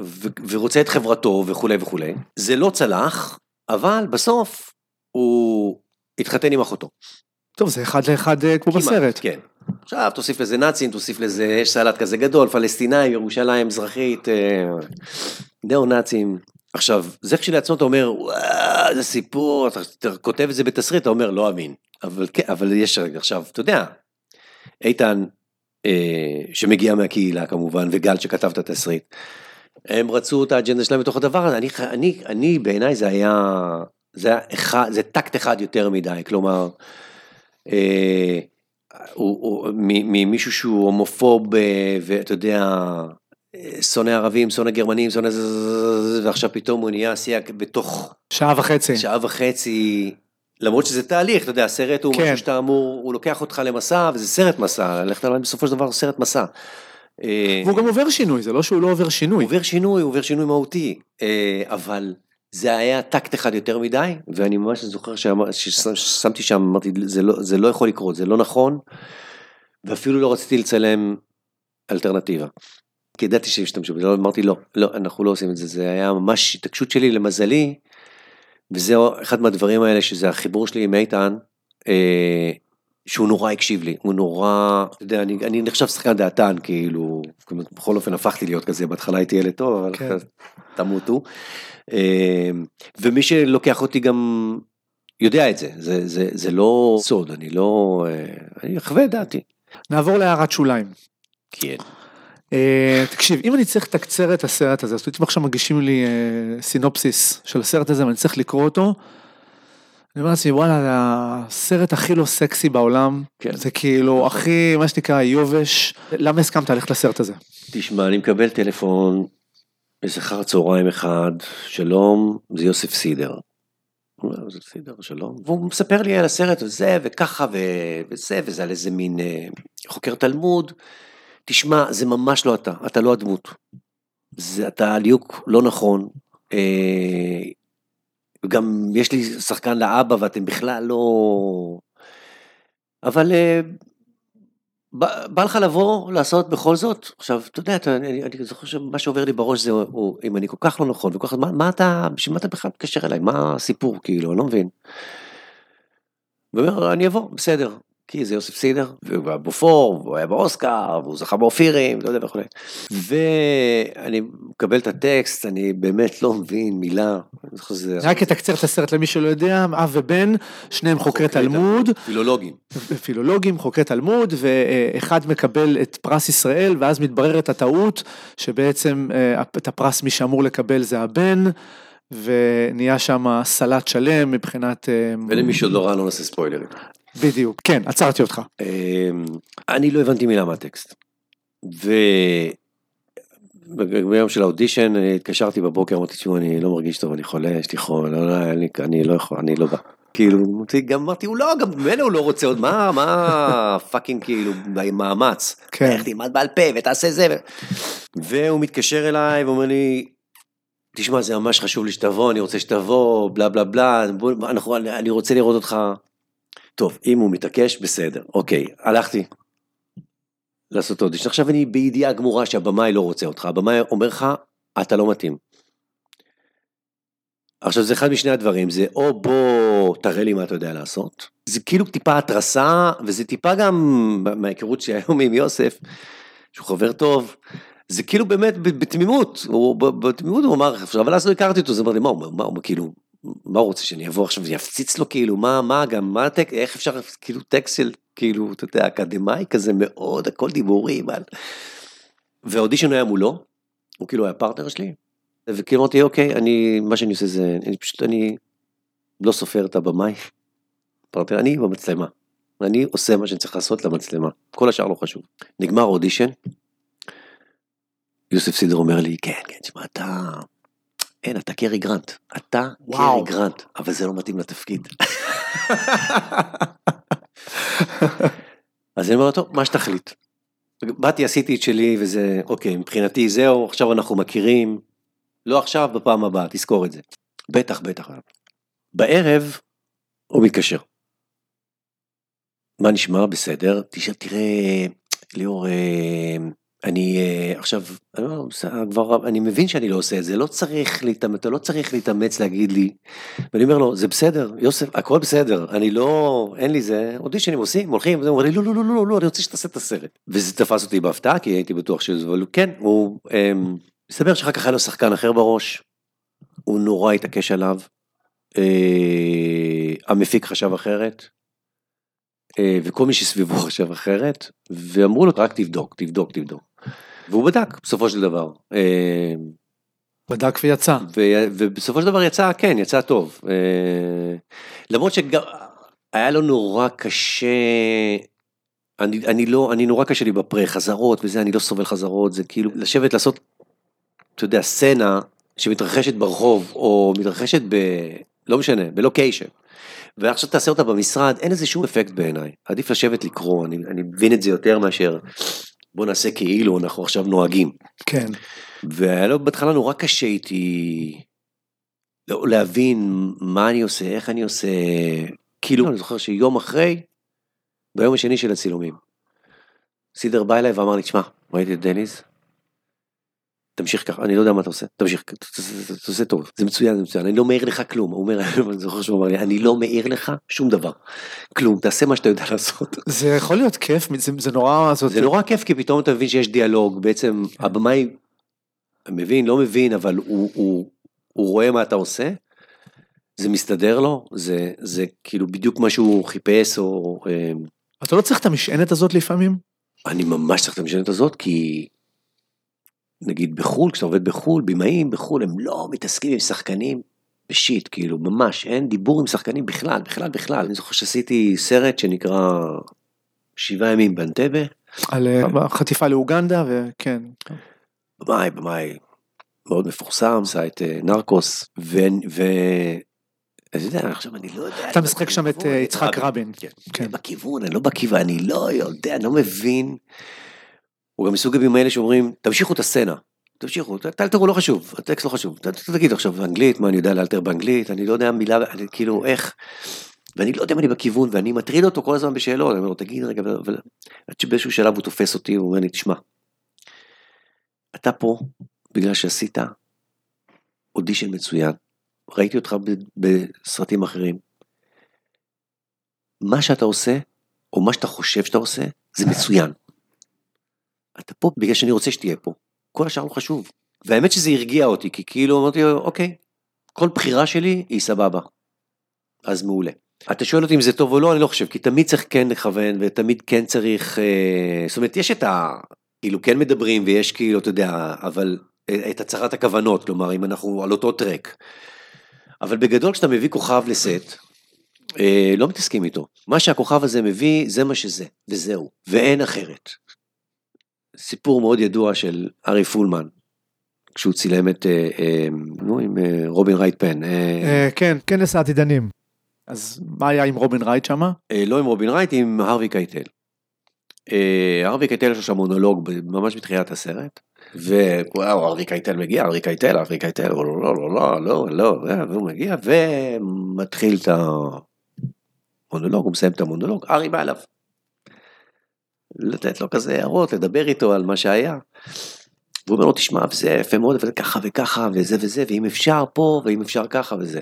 ו- ורוצה את חברתו וכולי וכולי. זה לא צלח, אבל בסוף הוא התחתן עם אחותו. טוב, זה אחד לאחד אה, כמו כמעט, בסרט. כן. עכשיו תוסיף לזה נאצים, תוסיף לזה, יש סלט כזה גדול, פלסטינאים, ירושלים מזרחית, אה, ניאו-נאצים. עכשיו, זה כשלעצמו אתה אומר, וואו, איזה סיפור, אתה, אתה כותב את זה בתסריט, אתה אומר, לא אמין. אבל כן, אבל יש עכשיו, אתה יודע, איתן, אה, שמגיע מהקהילה כמובן, וגל שכתב את התסריט, הם רצו את האג'נדה שלהם בתוך הדבר הזה, אני, אני, אני בעיניי זה היה, זה היה אחד, זה טקט אחד יותר מדי, כלומר, אה, ממישהו שהוא הומופוב אה, ואתה יודע, אה, שונא ערבים, שונא גרמנים, שונא זה, ועכשיו פתאום הוא נהיה שיח בתוך שעה וחצי. שעה וחצי, למרות שזה תהליך, אתה יודע, הסרט הוא כן. משהו שאתה אמור, הוא לוקח אותך למסע, וזה סרט מסע, ללכת עליו בסופו של דבר סרט מסע. אה, והוא גם עובר שינוי, זה לא שהוא לא עובר שינוי. עובר שינוי, עובר שינוי מהותי, אבל זה היה טקט אחד יותר מדי, ואני ממש זוכר שאמר- ששמתי שם, אמרתי, זה לא, זה לא יכול לקרות, זה לא נכון, ואפילו לא רציתי לצלם אלטרנטיבה. כי ידעתי שישתמשו בזה, לא, אמרתי לא, לא, אנחנו לא עושים את זה, זה היה ממש התעקשות שלי למזלי, וזה אחד מהדברים האלה שזה החיבור שלי עם איתן, אה, שהוא נורא הקשיב לי, הוא נורא, אתה יודע, אני, אני נחשב שחקן דעתן, כאילו, בכל אופן הפכתי להיות כזה, בהתחלה הייתי ילד טוב, אבל כן. תמותו. אה, ומי שלוקח אותי גם יודע את זה, זה, זה, זה לא סוד, אני לא, אה, אני אחווה דעתי. נעבור להערת שוליים. כן. אה, תקשיב, אם אני צריך לתקצר את הסרט הזה, אומרת, אם עכשיו מגישים לי אה, סינופסיס של הסרט הזה ואני צריך לקרוא אותו, אני אומר לעצמי, וואלה, זה הסרט הכי לא סקסי בעולם, כן. זה כאילו הכי, מה שנקרא, יובש. למה הסכמת ללכת לסרט הזה? תשמע, אני מקבל טלפון איזה אחר צהריים אחד, שלום, זה יוסף סידר. זה סידר, שלום. והוא מספר לי על הסרט הזה, וככה, וזה, וזה על איזה מין אה, חוקר תלמוד. תשמע, זה ממש לא אתה, אתה לא הדמות. זה, אתה ליהוק לא נכון. אה, גם יש לי שחקן לאבא ואתם בכלל לא... אבל אה, בא, לך לבוא, לעשות בכל זאת. עכשיו, אתה יודע, אתה, אני, אני זוכר שמה שעובר לי בראש זה, הוא, אם אני כל כך לא נכון, וכל כך, מה, מה אתה, בשביל מה אתה בכלל מתקשר אליי? מה הסיפור, כאילו, אני לא מבין. והוא אומר, אני אבוא, בסדר. כי זה יוסף סידר, והוא היה בופור, והוא היה באוסקר, והוא זכה באופירים, לא יודע וכו'. ואני מקבל את הטקסט, אני באמת לא מבין מילה. שזה- רק אתקצר את הסרט למי שלא יודע, אב ובן, שניהם חוקרי תלמוד, פילולוגים. פילולוגים, חוקרי תלמוד, ואחד מקבל את פרס ישראל, ואז מתבררת הטעות, שבעצם אה, את הפרס מי שאמור לקבל זה הבן, ונהיה שם סלט שלם מבחינת... אה, ולמי שעוד לא ראה לא נעשה ספוילרים. בדיוק, כן, עצרתי אותך. אמ, אני לא הבנתי מילה מהטקסט. וביום של האודישן אני התקשרתי בבוקר אמרתי תשמעו אני לא מרגיש טוב אני חולה יש לי חום לא, לא, אני, אני לא יכול אני לא בא. כאילו גם אמרתי הוא לא גם ממנו הוא לא רוצה עוד מה מה fucking כאילו מאמץ. כן. איך תלמד בעל פה ותעשה זה. והוא מתקשר אליי ואומר לי תשמע זה ממש חשוב לי שתבוא אני רוצה שתבוא בלה בלה בלה בוא, אנחנו, אני רוצה לראות אותך. טוב אם הוא מתעקש בסדר אוקיי הלכתי. לעשות אודישן. עכשיו אני בידיעה גמורה שהבמאי לא רוצה אותך, הבמאי אומר לך, אתה לא מתאים. עכשיו זה אחד משני הדברים, זה או בוא תראה לי מה אתה יודע לעשות, זה כאילו טיפה התרסה, וזה טיפה גם מההיכרות שלי היום עם יוסף, שהוא חבר טוב, זה כאילו באמת בתמימות, הוא, בתמימות הוא אמר, אבל אז לא הכרתי אותו, אז אמרתי, מה הוא מה הוא כאילו, מה הוא רוצה שאני אבוא עכשיו ויפציץ לו כאילו, מה, מה גם, מה הטקסט, איך אפשר, כאילו טקסט של, כאילו, אתה יודע, אקדמאי כזה מאוד, הכל דיבורים על... והאודישן היה מולו, הוא כאילו היה פרטנר שלי, וכאילו אמרתי, אוקיי, אני, מה שאני עושה זה, אני פשוט, אני לא סופר את הבמאי, פרטנר, אני במצלמה, אני עושה מה שאני צריך לעשות למצלמה, כל השאר לא חשוב. נגמר אודישן, יוסף סידר אומר לי, כן, כן, תשמע, אתה... אין, אתה קרי גרנט. אתה וואו. קרי גרנט, אבל זה לא מתאים לתפקיד. אז אני אומר לו, טוב, מה שתחליט. באתי, עשיתי את שלי, וזה, אוקיי, מבחינתי זהו, עכשיו אנחנו מכירים. לא עכשיו, בפעם הבאה, תזכור את זה. בטח, בטח. בערב, הוא מתקשר. מה נשמע? בסדר. תשאל, תראה, ליאור, אה, אני אה, עכשיו, אני, לא, כבר, אני מבין שאני לא עושה את זה, לא צריך להתאמץ, אתה לא צריך להתאמץ להגיד לי. ואני אומר לו, זה בסדר, יוסף, הכל בסדר, אני לא, אין לי זה, אודישנים עושים, הולכים, הוא אומר לי, לא, לא, לא, לא, לא, אני רוצה שתעשה את הסרט. וזה תפס אותי בהפתעה, כי הייתי בטוח שזה, אבל כן, הוא, אמ, מסתבר שאחר כך היה לו שחקן אחר בראש, הוא נורא התעקש עליו, אה, המפיק חשב אחרת, אה, וכל מי שסביבו חשב אחרת, ואמרו לו, רק תבדוק, תבדוק, תבדוק. והוא בדק, בסופו של דבר. אה, בדק ויצא. ו- ובסופו של דבר יצא, כן, יצא טוב. אה, למרות שגם היה לו נורא קשה, אני, אני לא, אני נורא קשה לי בפרה, חזרות וזה, אני לא סובל חזרות, זה כאילו לשבת לעשות, אתה יודע, סצנה שמתרחשת ברחוב, או מתרחשת ב... לא משנה, בלוקיישן. ועכשיו תעשה אותה במשרד, אין לזה שום אפקט בעיניי. עדיף לשבת לקרוא, אני, אני מבין את זה יותר מאשר בוא נעשה כאילו אנחנו עכשיו נוהגים. כן. והיה לו בהתחלה נורא קשה איתי לא- להבין מה אני עושה, איך אני עושה, כאילו, אני זוכר שיום אחרי, ביום השני של הצילומים, סידר בא אליי ואמר לי, תשמע, ראיתי את דניס, תמשיך ככה, אני לא יודע מה אתה עושה, תמשיך, אתה עושה טוב, זה מצוין, זה מצוין, אני לא מעיר לך כלום, הוא אומר, אני זוכר שהוא אמר לי, אני לא מעיר לך שום דבר, כלום, תעשה מה שאתה יודע לעשות. זה יכול להיות כיף, זה, זה נורא... זאת... זה נורא כיף, כי פתאום אתה מבין שיש דיאלוג, בעצם הבמאי מבין, לא מבין, אבל הוא, הוא, הוא רואה מה אתה עושה, זה מסתדר לו, זה, זה כאילו בדיוק מה שהוא חיפש, או... אה, אתה לא צריך את המשענת הזאת לפעמים? אני ממש צריך את המשענת הזאת, כי נגיד בחו"ל, כשאתה עובד בחו"ל, במאים בחו"ל, הם לא מתעסקים עם שחקנים בשיט, כאילו, ממש, אין דיבור עם שחקנים בכלל, בכלל, בכלל. אני זוכר שעשיתי סרט שנקרא שבעה ימים באנטבה. על אה, חטיפה לאוגנדה, וכן. במאי, במאי מאוד מפורסם, עשה את אה, נרקוס, ו... ו... אתה יודע, עכשיו אני לא יודע. אתה משחק שם את אה, יצחק רבין. כן. כן. בכיוון, אני לא בכיוון, אני לא יודע, אני לא מבין. הוא גם מסוג הבימים האלה שאומרים, תמשיכו את הסצנה, תמשיכו, תאלתרו לא חשוב, הטקסט לא חשוב, תגיד עכשיו באנגלית, מה אני יודע לאלתר באנגלית, אני לא יודע מילה, אני, כאילו איך, ואני לא יודע אם אני בכיוון, ואני מטריד אותו כל הזמן בשאלות, אני אומר לו, תגיד רגע, עד שבאיזשהו שלב הוא תופס אותי, הוא אומר לי, תשמע, אתה פה בגלל שעשית אודישן מצוין, ראיתי אותך בסרטים אחרים, מה שאתה עושה, או מה שאתה חושב שאתה עושה, זה מצוין. אתה פה בגלל שאני רוצה שתהיה פה. כל השאר לא חשוב. והאמת שזה הרגיע אותי, כי כאילו אמרתי, אוקיי, כל בחירה שלי היא סבבה. אז מעולה. אתה שואל אותי אם זה טוב או לא, אני לא חושב, כי תמיד צריך כן לכוון, ותמיד כן צריך, אה, זאת אומרת, יש את ה... כאילו כן מדברים ויש כאילו, אתה יודע, אבל אה, את הצהרת הכוונות, כלומר, אם אנחנו על אותו track. אבל בגדול כשאתה מביא כוכב לסט, אה, לא מתעסקים איתו. מה שהכוכב הזה מביא, זה מה שזה, וזהו, ואין אחרת. סיפור מאוד ידוע של ארי פולמן, כשהוא צילם את, אה, אה, נו, עם אה, רובין רייט פן. כן, כנס העתידנים. אז מה היה עם רובין רייט שמה? לא עם רובין רייט, עם הרווי קייטל. הרווי קייטל יש לו שם מונולוג ממש בתחילת הסרט, ווואו, הרווי קייטל מגיע, הרווי קייטל, הרווי קייטל, לא, לא, לא, לא, לא, לא, והוא מגיע ומתחיל את המונולוג, הוא מסיים את המונולוג, ארי בא אליו. לתת לו כזה הערות, לדבר איתו על מה שהיה. והוא אומר לו, תשמע, וזה יפה מאוד, אבל ככה וככה, וזה וזה, ואם אפשר פה, ואם אפשר ככה וזה.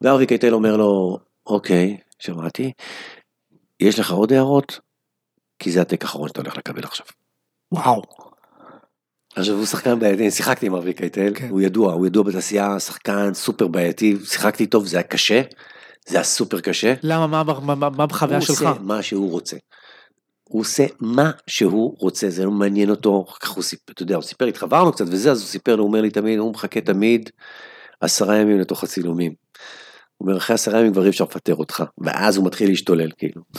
והרווי קייטל אומר לו, אוקיי, שמעתי, יש לך עוד הערות? כי זה הטק האחרון שאתה הולך לקבל עכשיו. וואו. עכשיו הוא שחקן בעייתי, עשיתי עם ארווי קייטל, כן. הוא ידוע, הוא ידוע בתעשייה, שחקן סופר בעייתי, שיחקתי טוב, זה היה קשה, זה היה סופר קשה. למה, מה בחוויה שלך? הוא עושה מה שהוא רוצה. הוא עושה מה שהוא רוצה, זה לא מעניין אותו, כך הוא סיפר, אתה יודע, הוא סיפר, התחברנו קצת וזה, אז הוא סיפר, הוא אומר לי תמיד, הוא מחכה תמיד עשרה ימים לתוך הצילומים. הוא אומר, אחרי עשרה ימים כבר אי אפשר לפטר אותך, ואז הוא מתחיל להשתולל, כאילו.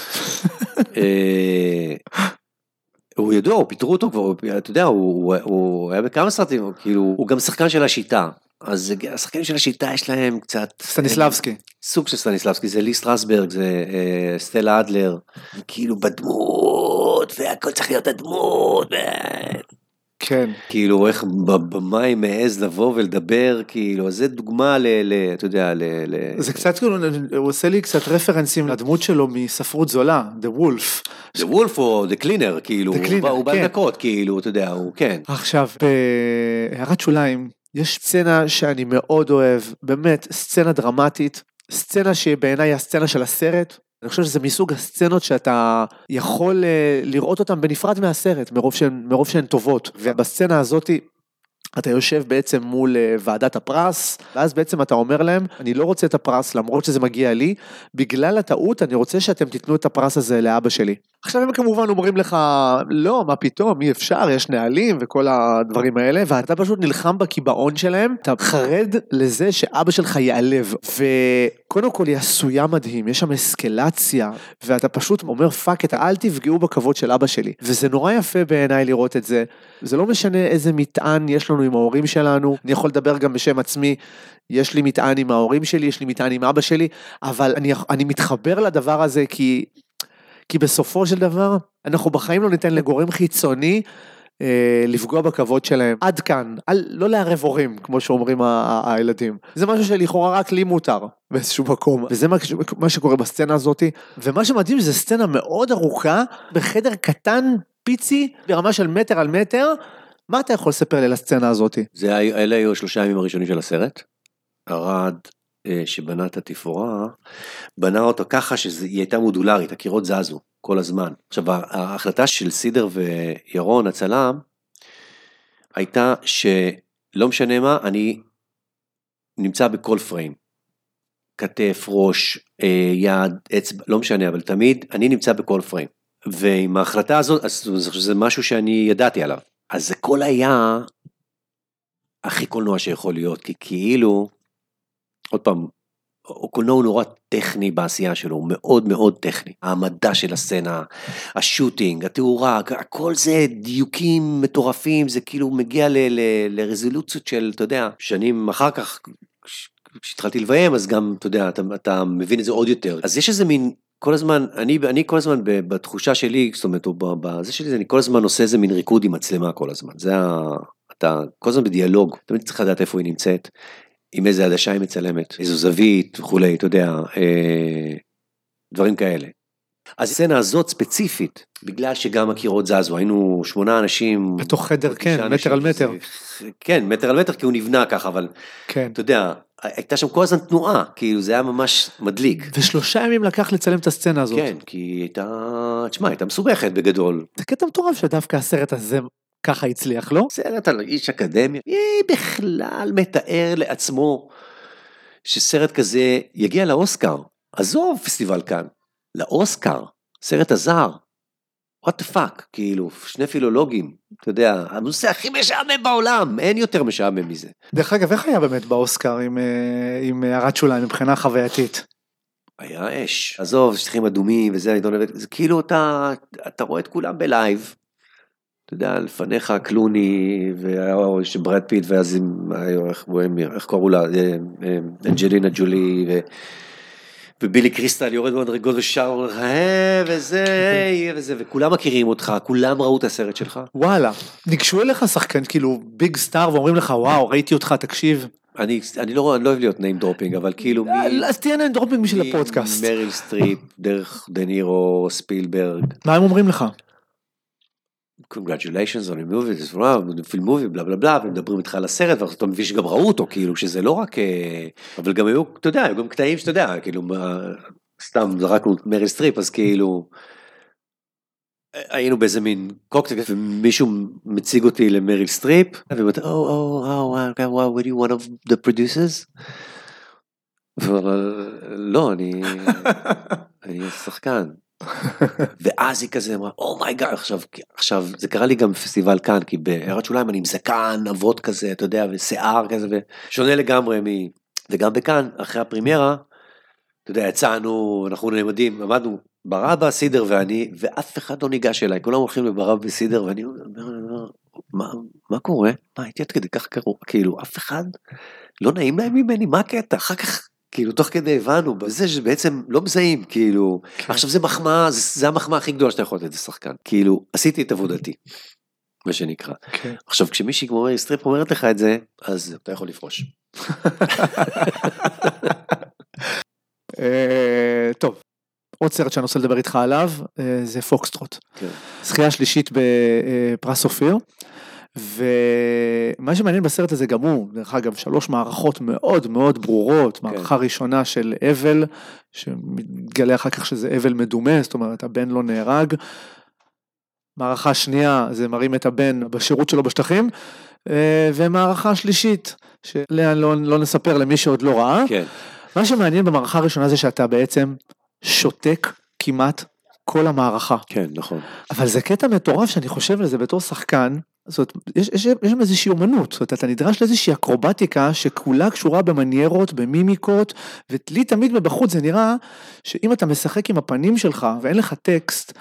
אה, הוא ידוע, הוא פיטרו אותו כבר, אתה יודע, הוא, הוא היה בכמה סרטים, כאילו, הוא גם שחקן של השיטה, אז השחקנים של השיטה יש להם קצת... סטניסלבסקי. סוג של סטניסלבסקי, זה לי סטרסברג, זה אה, סטלה אדלר, כאילו בדמות, והכל צריך להיות הדמות. כן. כאילו איך במים מעז לבוא ולדבר, כאילו, זה דוגמה ל... ל אתה יודע, ל... ל... זה קצת כאילו, הוא עושה לי קצת רפרנסים לדמות שלו מספרות זולה, The Wolf. The Wolf או The Cleaner, כאילו, The Cleaner, הוא בא כן. דקות, כאילו, אתה יודע, הוא כן. עכשיו, בהערת שוליים, יש סצנה שאני מאוד אוהב, באמת, סצנה דרמטית, סצנה שבעיניי היא הסצנה של הסרט. אני חושב שזה מסוג הסצנות שאתה יכול אה, לראות אותן בנפרד מהסרט, מרוב שהן, מרוב שהן טובות. ובסצנה הזאתי, אתה יושב בעצם מול אה, ועדת הפרס, ואז בעצם אתה אומר להם, אני לא רוצה את הפרס למרות שזה מגיע לי, בגלל הטעות אני רוצה שאתם תיתנו את הפרס הזה לאבא שלי. עכשיו הם כמובן אומרים לך, לא, מה פתאום, אי אפשר, יש נהלים וכל הדברים האלה, ואתה פשוט נלחם בקיבעון שלהם, אתה חרד לזה שאבא שלך ייעלב. וקודם כל היא עשויה מדהים, יש שם אסקלציה, ואתה פשוט אומר, fuck it, אל תפגעו בכבוד של אבא שלי. וזה נורא יפה בעיניי לראות את זה. זה לא משנה איזה מטען יש לנו עם ההורים שלנו, אני יכול לדבר גם בשם עצמי, יש לי מטען עם ההורים שלי, יש לי מטען עם אבא שלי, אבל אני, אני מתחבר לדבר הזה כי כי בסופו של דבר, אנחנו בחיים לא ניתן לגורם חיצוני אה, לפגוע בכבוד שלהם. עד כאן, אל, לא לערב הורים, כמו שאומרים ה- ה- הילדים. זה משהו שלכאורה רק לי מותר באיזשהו מקום. וזה מה, מה שקורה בסצנה הזאת. ומה שמדהים זה סצנה מאוד ארוכה, בחדר קטן, פיצי, ברמה של מטר על מטר, מה אתה יכול לספר לי על הסצנה הזאתי? זה, אלה היו השלושה ימים הראשונים של הסרט. אה, שבנה את התפאורה, בנה אותה ככה שהיא הייתה מודולרית, הקירות זזו כל הזמן. עכשיו, ההחלטה של סידר וירון, הצלם, הייתה שלא משנה מה, אני נמצא בכל פריים. כתף, ראש, אה, יד, אצבע, לא משנה, אבל תמיד אני נמצא בכל פריים. ועם ההחלטה הזאת, אז זה משהו שאני ידעתי עליו. אז זה כל היה הכי קולנוע שיכול להיות, כי כאילו, עוד פעם, הקולנוע הוא נורא טכני בעשייה שלו, הוא מאוד מאוד טכני. העמדה של הסצנה, השוטינג, התאורה, הכל זה דיוקים מטורפים, זה כאילו מגיע לרזולוציות של, אתה יודע, שנים אחר כך, כש- כשהתחלתי לביים, אז גם, אתה יודע, אתה, אתה מבין את זה עוד יותר. אז יש איזה מין, כל הזמן, אני, אני כל הזמן בתחושה שלי, זאת אומרת, או בזה שלי, אני כל הזמן עושה איזה מין ריקוד עם מצלמה כל הזמן. זה ה... אתה כל הזמן בדיאלוג, תמיד צריך לדעת איפה היא נמצאת, עם איזה עדשה היא מצלמת, איזו זווית וכולי, אתה יודע, אה, דברים כאלה. אז הסצנה הזאת ספציפית, בגלל שגם הקירות זזו, היינו שמונה אנשים. בתוך חדר, כן, תשעה מטר אנשים, על מטר. זה- כן, מטר על מטר, כי הוא נבנה ככה, אבל כן. אתה יודע, הייתה שם כל הזמן תנועה, כאילו זה היה ממש מדליק. ושלושה ימים לקח לצלם את הסצנה הזאת. כן, כי היא הייתה, תשמע, הייתה מסובכת בגדול. זה קטע מטורף שדווקא הסרט הזה ככה הצליח, לא? סרט על איש אקדמיה, מי בכלל מתאר לעצמו שסרט כזה יגיע לאוסקר? עזוב פסטיבל כאן, לאוסקר, סרט הזר. what the fuck, כאילו, שני פילולוגים, אתה יודע, הנושא הכי משעמם בעולם, אין יותר משעמם מזה. דרך אגב, איך היה באמת באוסקר עם, אה, עם הערת שוליים מבחינה חווייתית? היה אש, עזוב, שטיחים אדומים וזה, אני לא יודע, זה כאילו אתה, אתה רואה את כולם ב live. אתה יודע, לפניך קלוני, והיה שם בראד פיט, ואז עם, איך, קראו לה, אה, אה, אנג'לינה ג'ולי, ו, ובילי קריסטל יורד במדרגות ושר, "אה, וזה, היי", וזה, וכולם מכירים אותך, כולם ראו את הסרט שלך. וואלה, ניגשו אליך שחקן כאילו big star ואומרים לך וואו ראיתי אותך תקשיב. אני, אני לא, אני לא אוהב להיות name dropping, אבל כאילו, מי... אז תהיה name dropping בשביל הפודקאסט. מריל סטריפ, דרך דה נירו, ספילברג, מה הם אומרים לך? Congratulations on a movie, this film movie, בלה בלה בלה, ומדברים איתך על הסרט, ואתה מבין שגם ראו אותו, כאילו, שזה לא רק, אה, אבל גם היו, אתה יודע, היו גם קטעים שאתה יודע, כאילו, סתם זרקנו את מריל סטריפ, אז כאילו, היינו באיזה מין קוקטייל, ומישהו מציג אותי למריל סטריפ, ואומרת, או, או, או, וואו, are you one of the producers? לא, אני, אני שחקן. ואז היא כזה אמרה, oh my god, עכשיו, עכשיו, זה קרה לי גם בפסטיבל כאן, כי בהערת שוליים אני עם זקן, אבות כזה, אתה יודע, ושיער כזה, ושונה לגמרי מ... וגם בכאן, אחרי הפרימיירה, אתה יודע, יצאנו, אנחנו נעמדים, עמדנו ברבא, סידר ואני, ואף אחד לא ניגש אליי, כולם הולכים לברבא וסידר, ואני אומר, מה, מה קורה? מה, הייתי עד כדי כך קרוב, כאילו, אף אחד לא נעים להם ממני, מה הקטע? אחר כך, כאילו, תוך כדי הבנו, בזה שבעצם לא מזהים, כאילו, כן. עכשיו זה מחמאה, זה, זה המחמאה הכי גדולה שאתה יכול לתת לשחקן, כאילו, עשיתי את עבודתי, מה שנקרא. כן. עכשיו, כשמישהי כמו מריל סטריפ אומרת לך את זה, אז אתה יכול לפרוש. אה, טוב, עוד סרט שאני רוצה לדבר איתך עליו אה, זה פוקסטרוט. כן. זכייה שלישית בפרס אופיר. ומה שמעניין בסרט הזה גם הוא, דרך אגב, שלוש מערכות מאוד מאוד ברורות, מערכה ראשונה של אבל, שמתגלה אחר כך שזה אבל מדומה, זאת אומרת הבן לא נהרג. מערכה שנייה זה מראים את הבן בשירות שלו בשטחים, אה, ומערכה שלישית, שלאה לא, לא נספר למי שעוד לא ראה. כן. מה שמעניין במערכה הראשונה זה שאתה בעצם שותק כמעט כל המערכה. כן, נכון. אבל זה קטע מטורף שאני חושב על זה בתור שחקן, זאת יש, יש, יש שם איזושהי אומנות, זאת אומרת, אתה נדרש לאיזושהי אקרובטיקה שכולה קשורה במניירות, במימיקות, ולי תמיד מבחוץ זה נראה שאם אתה משחק עם הפנים שלך ואין לך טקסט,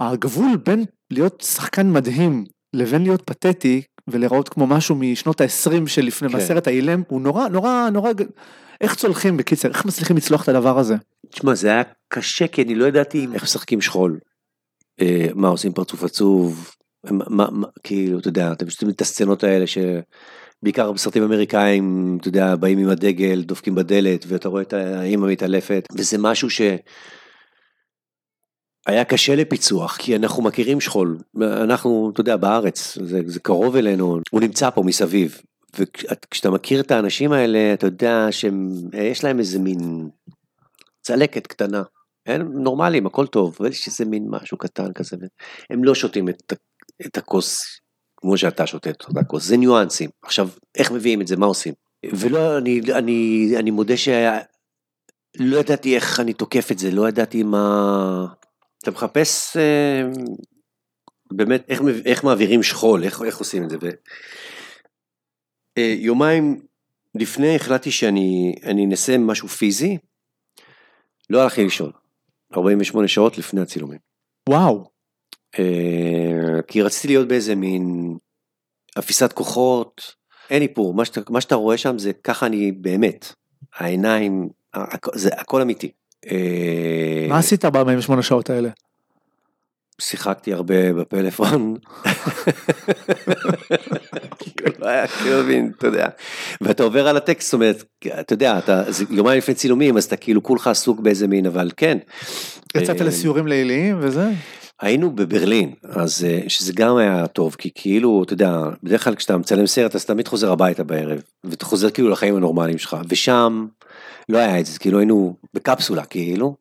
הגבול בין להיות שחקן מדהים לבין להיות פתטי ולראות כמו משהו משנות ה-20 שלפני כן. מהסרט האילם, הוא נורא נורא נורא, איך צולחים בקיצר, איך מצליחים לצלוח את הדבר הזה? תשמע, זה היה קשה, כי אני לא ידעתי איך משחקים שכול. אה, מה, עושים פרצוף עצוב? מה, מה, כאילו, אתה יודע, אתם שומעים את הסצנות האלה שבעיקר בסרטים אמריקאים, אתה יודע, באים עם הדגל, דופקים בדלת, ואתה רואה את האימא מתעלפת, וזה משהו ש... היה קשה לפיצוח, כי אנחנו מכירים שכול. אנחנו, אתה יודע, בארץ, זה, זה קרוב אלינו, הוא נמצא פה מסביב. וכשאתה מכיר את האנשים האלה, אתה יודע שיש להם איזה מין צלקת קטנה. הם נורמלים, הכל טוב, אבל יש איזה מין משהו קטן כזה. הם לא שותים את, את הכוס כמו שאתה שותה את אותה כוס, זה ניואנסים. עכשיו, איך מביאים את זה, מה עושים? ולא, אני, אני, אני מודה שלא ידעתי איך אני תוקף את זה, לא ידעתי מה... אתה מחפש אה, באמת איך, איך מעבירים שכול, איך, איך עושים את זה. ו... אה, יומיים לפני החלטתי שאני אנסה משהו פיזי, לא הלכתי לישון, 48 שעות לפני הצילומים. וואו. אה, כי רציתי להיות באיזה מין אפיסת כוחות, אין איפור, מה שאתה, מה שאתה רואה שם זה ככה אני באמת, העיניים, זה הכל אמיתי. אה, מה עשית ב-48 שעות האלה? שיחקתי הרבה בפלאפון. לא היה כאילו אתה יודע, ואתה עובר על הטקסט, זאת אומרת, אתה יודע, אתה, יומיים לפני צילומים, אז אתה כאילו כולך עסוק באיזה מין, אבל כן. יצאת אה, לסיורים ליליים וזה? היינו בברלין, אז אה, שזה גם היה טוב, כי כאילו, אתה יודע, בדרך כלל כשאתה מצלם סרט, אז תמיד חוזר הביתה בערב, ואתה חוזר כאילו לחיים הנורמליים שלך, ושם לא היה את זה, כאילו היינו בקפסולה, כאילו,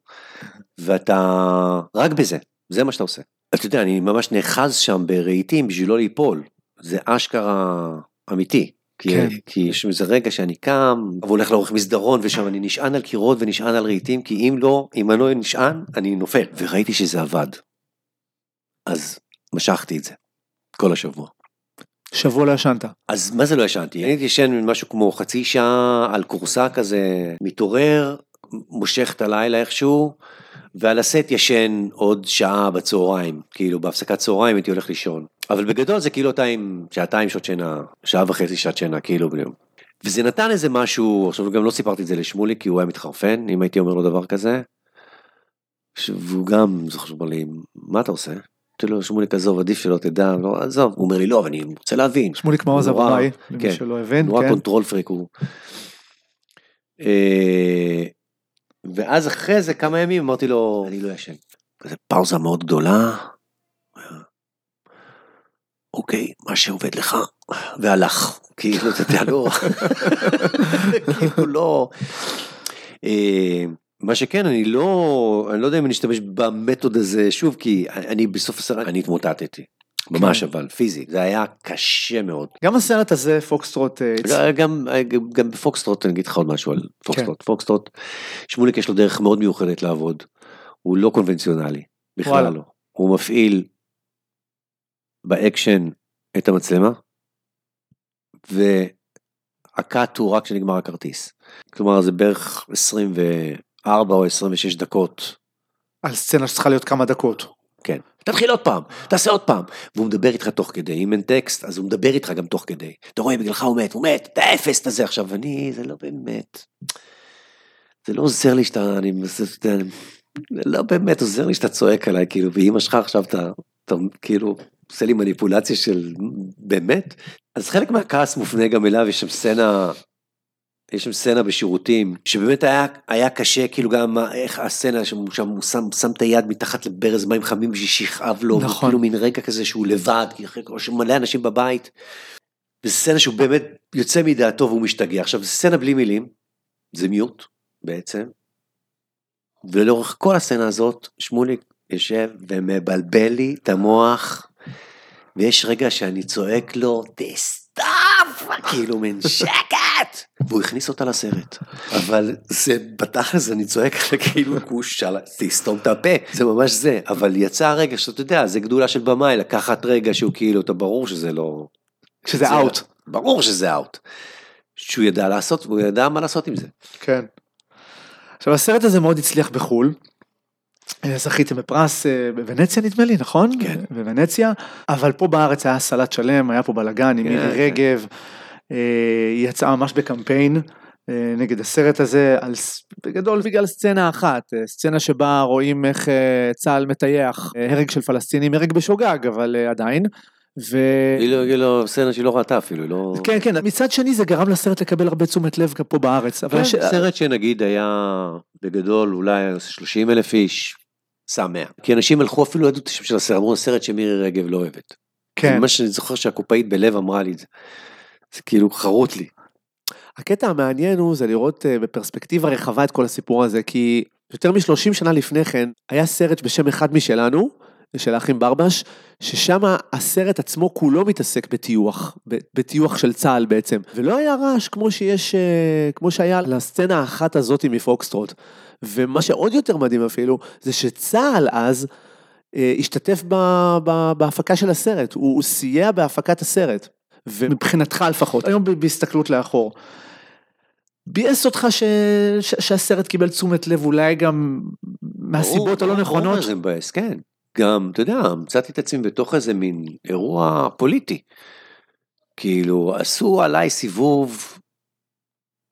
ואתה רק בזה, זה מה שאתה עושה. אתה יודע, אני ממש נאחז שם ברהיטים בשביל לא ליפול, זה אשכרה אמיתי. כי, כן. כי יש איזה רגע שאני קם והולך לאורך מסדרון ושם אני נשען על קירות ונשען על רהיטים כי אם לא, אם אני לא נשען, אני נופל. וראיתי שזה עבד. אז משכתי את זה, כל השבוע. שבוע לא ישנת. אז מה זה לא ישנתי? אני הייתי ישן משהו כמו חצי שעה על כורסה כזה, מתעורר, מושך את הלילה איכשהו, ועל הסט ישן עוד שעה בצהריים, כאילו בהפסקת צהריים הייתי הולך לישון. אבל בגדול זה כאילו אתה עם שעתיים שעות שינה, שעה וחצי שעת שינה, כאילו ביום. וזה נתן איזה משהו, עכשיו גם לא סיפרתי את זה לשמולי כי הוא היה מתחרפן, אם הייתי אומר לו דבר כזה. והוא גם, זה חשוב לי, מה אתה עושה? אמרתי לו, שמוליק עזוב, עדיף שלא תדע, לא, עזוב, הוא אומר לי, לא, אבל אני רוצה להבין. שמוליק מעוז הבמאי, למי כן, שלא הבין, נורא כן. control freak הוא. אה, ואז אחרי זה כמה ימים אמרתי לו, אני לא ישן. זו פאוזה מאוד גדולה. אוקיי, מה שעובד לך, והלך. כאילו, אתה יודע, לא, כאילו לא. אה, מה שכן, אני לא, אני לא יודע אם אני אשתמש ב method הזה שוב, כי אני בסוף הסרט, אני התמוטטתי. ממש כן. אבל, פיזי, זה היה קשה מאוד. גם הסרט הזה, פוקסטרוט... אה, גם, גם בפוקסטרוט, אני אגיד לך עוד משהו על פוקסטרוט. כן. פוקסטרוט, שמוליק יש לו דרך מאוד מיוחדת לעבוד. הוא לא קונבנציונלי, בכלל וואלה. לא. הוא מפעיל באקשן את המצלמה, וה cut הוא רק כשנגמר הכרטיס. כלומר, זה בערך 20 ו... 4 או 26 דקות. על סצנה שצריכה להיות כמה דקות. כן. תתחיל עוד פעם, תעשה עוד פעם. והוא מדבר איתך תוך כדי, אם אין טקסט, אז הוא מדבר איתך גם תוך כדי. אתה רואה, בגללך הוא מת, הוא מת, אתה אפס, אתה זה. עכשיו, אני, זה לא באמת, זה לא עוזר לי שאתה, אני, זה, זה לא באמת עוזר לי שאתה צועק עליי, כאילו, ואימא שלך עכשיו אתה, אתה כאילו, עושה לי מניפולציה של באמת. אז חלק מהכעס מופנה גם אליו, יש שם סצנה יש שם סצנה בשירותים, שבאמת היה, היה קשה, כאילו גם איך הסצנה שם, שם הוא שם, שם את היד מתחת לברז מים חמים בשביל שיכאב לו, נכון. כאילו מין רגע כזה שהוא לבד, כי אחרי כל מלא אנשים בבית. וזו סצנה שהוא באמת יוצא מדעתו והוא משתגע. עכשיו, זו סצנה בלי מילים, זה מיוט בעצם, ולאורך כל הסצנה הזאת, שמוליק יושב ומבלבל לי את המוח, ויש רגע שאני צועק לו, תסתף, כאילו מין שקט, והוא הכניס אותה לסרט. אבל זה, בתכלס אני צועק כאילו הוא שאל, תסתום את הפה, זה ממש זה, אבל יצא הרגע שאתה יודע, זה גדולה של במאי, לקחת רגע שהוא כאילו, אתה ברור שזה לא... שזה אאוט. ברור שזה אאוט. שהוא ידע לעשות, והוא ידע מה לעשות עם זה. כן. עכשיו הסרט הזה מאוד הצליח בחו"ל, אה, זכיתם בפרס אה, בוונציה נדמה לי, נכון? כן. בוונציה, אבל פה בארץ היה סלט שלם, היה פה בלאגן עם כן, מירי כן. רגב, אה, היא יצאה ממש בקמפיין נגד הסרט הזה, על, בגדול בגלל סצנה אחת, סצנה שבה רואים איך צה"ל מטייח הרג של פלסטינים, הרג בשוגג, אבל עדיין. ו... היא לא, היא לא, סצנה שהיא לא ראתה אפילו, לא... כן, כן, מצד שני זה גרם לסרט לקבל הרבה תשומת לב פה בארץ. כן, אבל... סרט שנגיד היה בגדול אולי 30 אלף איש, שם 100. כי אנשים הלכו אפילו את השם של הסרט, אמרו הסרט שמירי רגב לא אוהבת. כן. מה שאני זוכר שהקופאית בלב אמרה לי את זה. זה כאילו חרוט לי. הקטע המעניין הוא זה לראות אה, בפרספקטיבה רחבה את כל הסיפור הזה, כי יותר מ-30 שנה לפני כן היה סרט בשם אחד משלנו, של האחים ברבש, ששם הסרט עצמו כולו מתעסק בטיוח, בטיוח של צה"ל בעצם, ולא היה רעש כמו שיש, אה, כמו שהיה לסצנה האחת הזאת מפוקסטרוט. ומה שעוד יותר מדהים אפילו, זה שצה"ל אז אה, השתתף ב, ב, בהפקה של הסרט, הוא, הוא סייע בהפקת הסרט. מבחינתך לפחות, היום בהסתכלות לאחור. ביאס אותך ש... ש... שהסרט קיבל תשומת לב, אולי גם מהסיבות הלא נכונות? ברור, זה מבאס, כן. גם, אתה יודע, מצאתי את עצמי בתוך איזה מין אירוע פוליטי. כאילו, עשו עליי סיבוב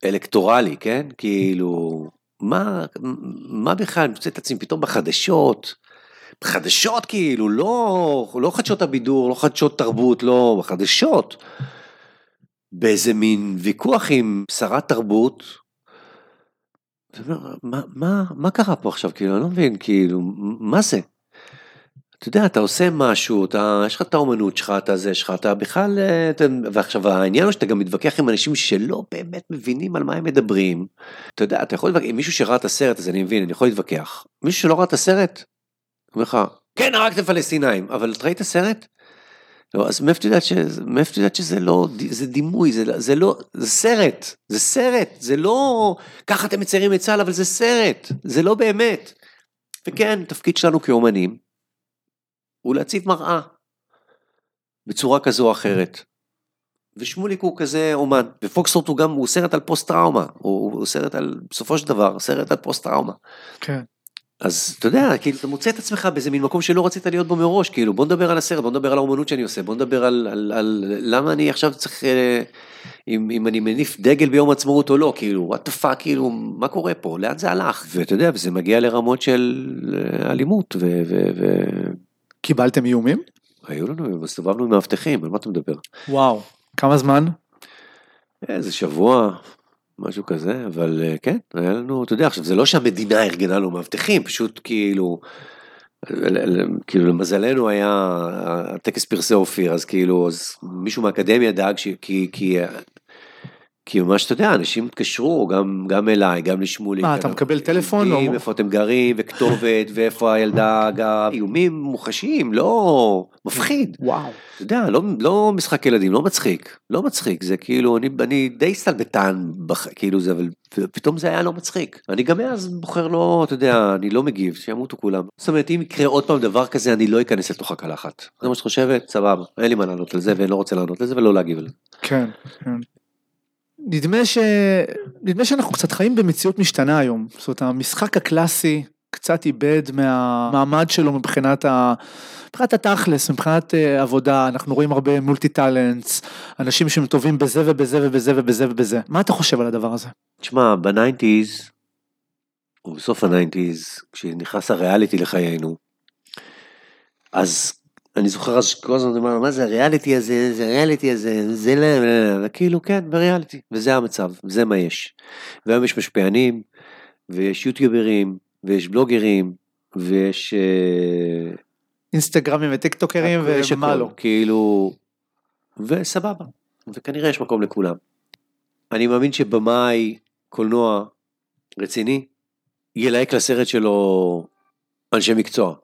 אלקטורלי, כן? כאילו, מה, מה בכלל, אני מוצא את עצמי פתאום בחדשות, בחדשות כאילו, לא, לא חדשות הבידור, לא חדשות תרבות, לא, בחדשות. באיזה מין ויכוח עם שרת תרבות. מה, מה, מה קרה פה עכשיו? כאילו, אני לא מבין, כאילו, מה זה? אתה יודע, אתה עושה משהו, אתה, יש לך את האומנות שלך, אתה זה שלך, אתה בכלל, אה, אתה, ועכשיו העניין הוא שאתה גם מתווכח עם אנשים שלא באמת מבינים על מה הם מדברים. אתה יודע, אתה יכול להתווכח, עם מישהו שראה את הסרט, אז אני מבין, אני יכול להתווכח. מישהו שלא ראה את הסרט, אומר לך, כן, הרגתם פלסטינאים, אבל אתה ראית את הסרט? לא, אז מאיפה את יודעת שזה, מאיפה את יודעת שזה לא, זה דימוי, זה, זה לא, זה סרט, זה סרט, זה לא, ככה אתם מציירים את צה"ל, אבל זה סרט, זה לא באמת. וכן, תפקיד שלנו כאומנים, הוא להציב מראה, בצורה כזו או אחרת. ושמוליק הוא כזה אומן, ופוקסטרוט הוא גם, הוא סרט על פוסט טראומה, הוא, הוא סרט על, בסופו של דבר, סרט על פוסט טראומה. כן. אז אתה יודע, כאילו אתה מוצא את עצמך באיזה מין מקום שלא רצית להיות בו מראש, כאילו בוא נדבר על הסרט, בוא נדבר על האומנות שאני עושה, בוא נדבר על, על, על למה אני עכשיו צריך, אה, אם, אם אני מניף דגל ביום עצמאות או לא, כאילו, what the fuck, כאילו, מה קורה פה, לאן זה הלך, ואתה יודע, וזה מגיע לרמות של אה, אלימות, ו... ו, ו... קיבלתם איומים? היו לנו, הסתובבנו עם מאבטחים, על מה אתה מדבר? וואו. כמה זמן? איזה שבוע, משהו כזה, אבל אה, כן, היה לנו, אתה יודע, עכשיו זה לא שהמדינה ארגנה לו מאבטחים, פשוט כאילו, כאילו למזלנו היה הטקס פרסי אופיר, אז כאילו, אז מישהו מהאקדמיה דאג, ש- כי, כי, כי ממש, אתה יודע, אנשים התקשרו, גם, גם אליי, גם לשמולי. מה, אתה מקבל טלפון, או- איפה אתם גרים, וכתובת, ואיפה הילדה גרה, איומים מוחשיים, לא, מפחיד. וואו. אתה יודע, לא, לא משחק ילדים, לא מצחיק, לא מצחיק, זה כאילו, אני, אני די סטלבטן, בח, כאילו זה, אבל פתאום זה היה לא מצחיק. אני גם אז בוחר לא, אתה יודע, אני לא מגיב, שימותו כולם. זאת אומרת, אם יקרה עוד פעם דבר כזה, אני לא אכנס לתוך הקלחת. זה מה שאת חושבת? סבבה, אין לי מה לענות על זה, ואני לא רוצה לענות לזה ולא להגיב על זה. כן, כן. נדמה ש... נדמה שאנחנו קצת חיים במציאות משתנה היום. זאת אומרת, המשחק הקלאסי קצת איבד מהמעמד שלו מבחינת ה... מבחינת התכלס, מבחינת אה, עבודה, אנחנו רואים הרבה multi talents, אנשים שהם טובים בזה ובזה ובזה ובזה ובזה. מה אתה חושב על הדבר הזה? תשמע, ב nineties, או בסוף ה nineties, כשנכנס הריאליטי לחיינו, אז אני זוכר אז שכל הזמן אמרנו, מה זה הריאליטי הזה, זה הריאליטי הזה, זה לא, לא, לא, וכאילו כן, בריאליטי, וזה המצב, וזה מה יש. והיום יש משפיענים, ויש יוטיוברים, ויש בלוגרים, ויש... אה, אינסטגרמים וטיקטוקרים ומה הכל, לא. כאילו, וסבבה, וכנראה יש מקום לכולם. אני מאמין שבמאי קולנוע רציני, ילהק לסרט שלו אנשי מקצוע,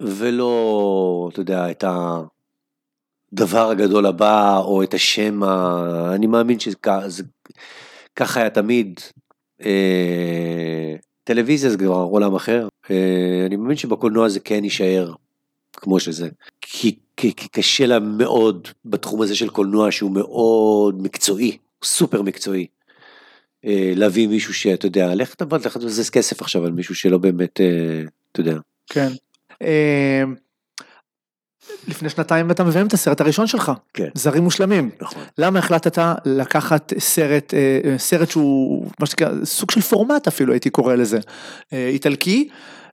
ולא, אתה יודע, את הדבר הגדול הבא, או את השם, ה... אני מאמין שככה היה תמיד. אה, טלוויזיה זה כבר עולם אחר, אה, אני מאמין שבקולנוע זה כן יישאר כמו שזה. כי, כי, כי קשה לה מאוד בתחום הזה של קולנוע שהוא מאוד מקצועי, סופר מקצועי. אה, להביא מישהו שאתה יודע, לך תבוא, לך תבזז כסף עכשיו על מישהו שלא באמת, אה, אתה יודע. כן. אה, לפני שנתיים אתה מביים את הסרט הראשון שלך, כן. זרים מושלמים. נכון. למה החלטת לקחת סרט, אה, סרט שהוא מה שנקרא, סוג של פורמט אפילו הייתי קורא לזה, אה, איטלקי,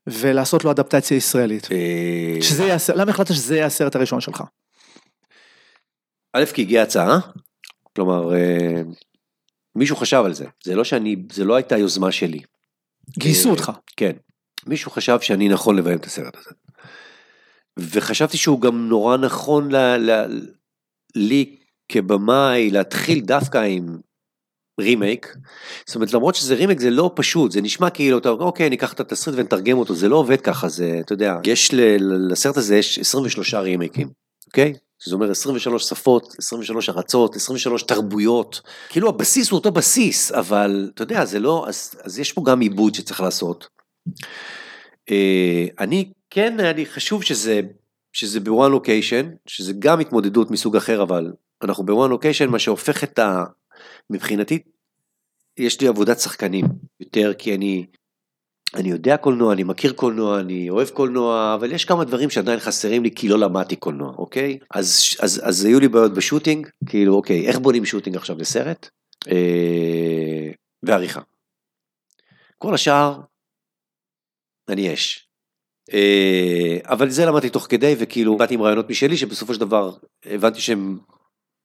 ולעשות לו אדפטציה ישראלית. אה, שזה יהיה, למה החלטת שזה יהיה הסרט הראשון שלך? א', כי הגיעה הצעה, כלומר, מישהו חשב על זה, זה לא שאני, זה לא הייתה יוזמה שלי. גייסו אותך. כן. מישהו חשב שאני נכון לביים את הסרט הזה. וחשבתי שהוא גם נורא נכון ל, ל, לי כבמאי להתחיל דווקא עם רימייק. זאת אומרת למרות שזה רימייק זה לא פשוט זה נשמע כאילו אתה אוקיי ניקח את התסריט ונתרגם אותו זה לא עובד ככה זה אתה יודע יש ל, לסרט הזה יש 23 רימייקים אוקיי. זאת אומרת 23 שפות 23 ארצות 23 תרבויות כאילו הבסיס הוא אותו בסיס אבל אתה יודע זה לא אז, אז יש פה גם עיבוד שצריך לעשות. אה, אני כן היה לי חשוב שזה שזה בוואן לוקיישן שזה גם התמודדות מסוג אחר אבל אנחנו בוואן לוקיישן מה שהופך את ה... מבחינתי יש לי עבודת שחקנים יותר כי אני אני יודע קולנוע אני מכיר קולנוע אני אוהב קולנוע אבל יש כמה דברים שעדיין חסרים לי כי לא למדתי קולנוע אוקיי אז אז אז היו לי בעיות בשוטינג כאילו אוקיי איך בונים שוטינג עכשיו לסרט אה, ועריכה. כל השאר אני אש. אה, אבל זה למדתי תוך כדי וכאילו באתי עם רעיונות משלי שבסופו של דבר הבנתי שהם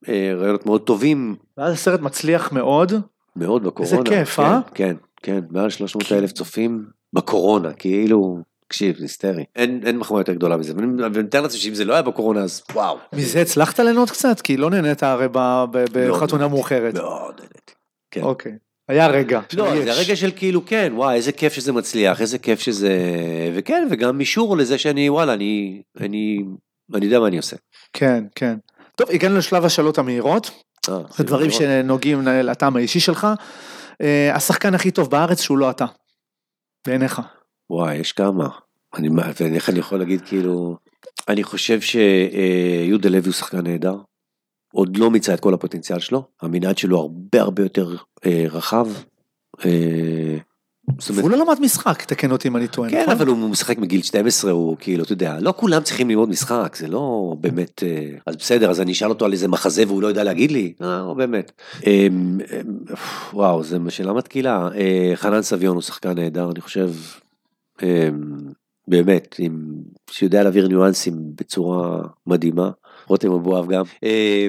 אה, רעיונות מאוד טובים. ואז הסרט מצליח מאוד. מאוד בקורונה. איזה כיף, כן, אה? כן, כן, מעל 300 אלף צופים בקורונה, כאילו, תקשיב, זה היסטרי. אין, אין מחמאה יותר גדולה מזה, ואני מתאר לעצמי שאם זה לא היה בקורונה אז וואו. מזה הצלחת ליהנות קצת? כי לא נהנית הרי לא, בחתונה מאוחרת. מאוד נהניתי. כן. אוקיי. היה רגע. לא, יש. זה הרגע של כאילו, כן, וואי, איזה כיף שזה מצליח, איזה כיף שזה... וכן, וגם אישור לזה שאני, וואלה, אני, אני, אני יודע מה אני עושה. כן, כן. טוב, הגענו לשלב השאלות המהירות. אה, זה דברים. שנוגעים לטעם האישי שלך. אה, השחקן הכי טוב בארץ שהוא לא אתה. בעיניך. וואי, יש כמה. אני, ואיך אני יכול להגיד, כאילו, אני חושב שיהודה לוי הוא שחקן נהדר. עוד לא מיצה את כל הפוטנציאל שלו, המנעד שלו הרבה הרבה יותר אה, רחב. אה, הוא לא למד משחק, תקן אותי אם אני טועה. כן, נכון? אבל הוא משחק מגיל 12, הוא כאילו, אתה יודע, לא כולם צריכים ללמוד משחק, זה לא באמת, אה, אז בסדר, אז אני אשאל אותו על איזה מחזה והוא לא יודע להגיד לי, אה, לא באמת. אה, אה, וואו, זו שאלה מתקילה. אה, חנן סביון הוא שחקן נהדר, אני חושב, אה, באמת, עם, שיודע להעביר ניואנסים בצורה מדהימה, רותם אבואב גם. אה,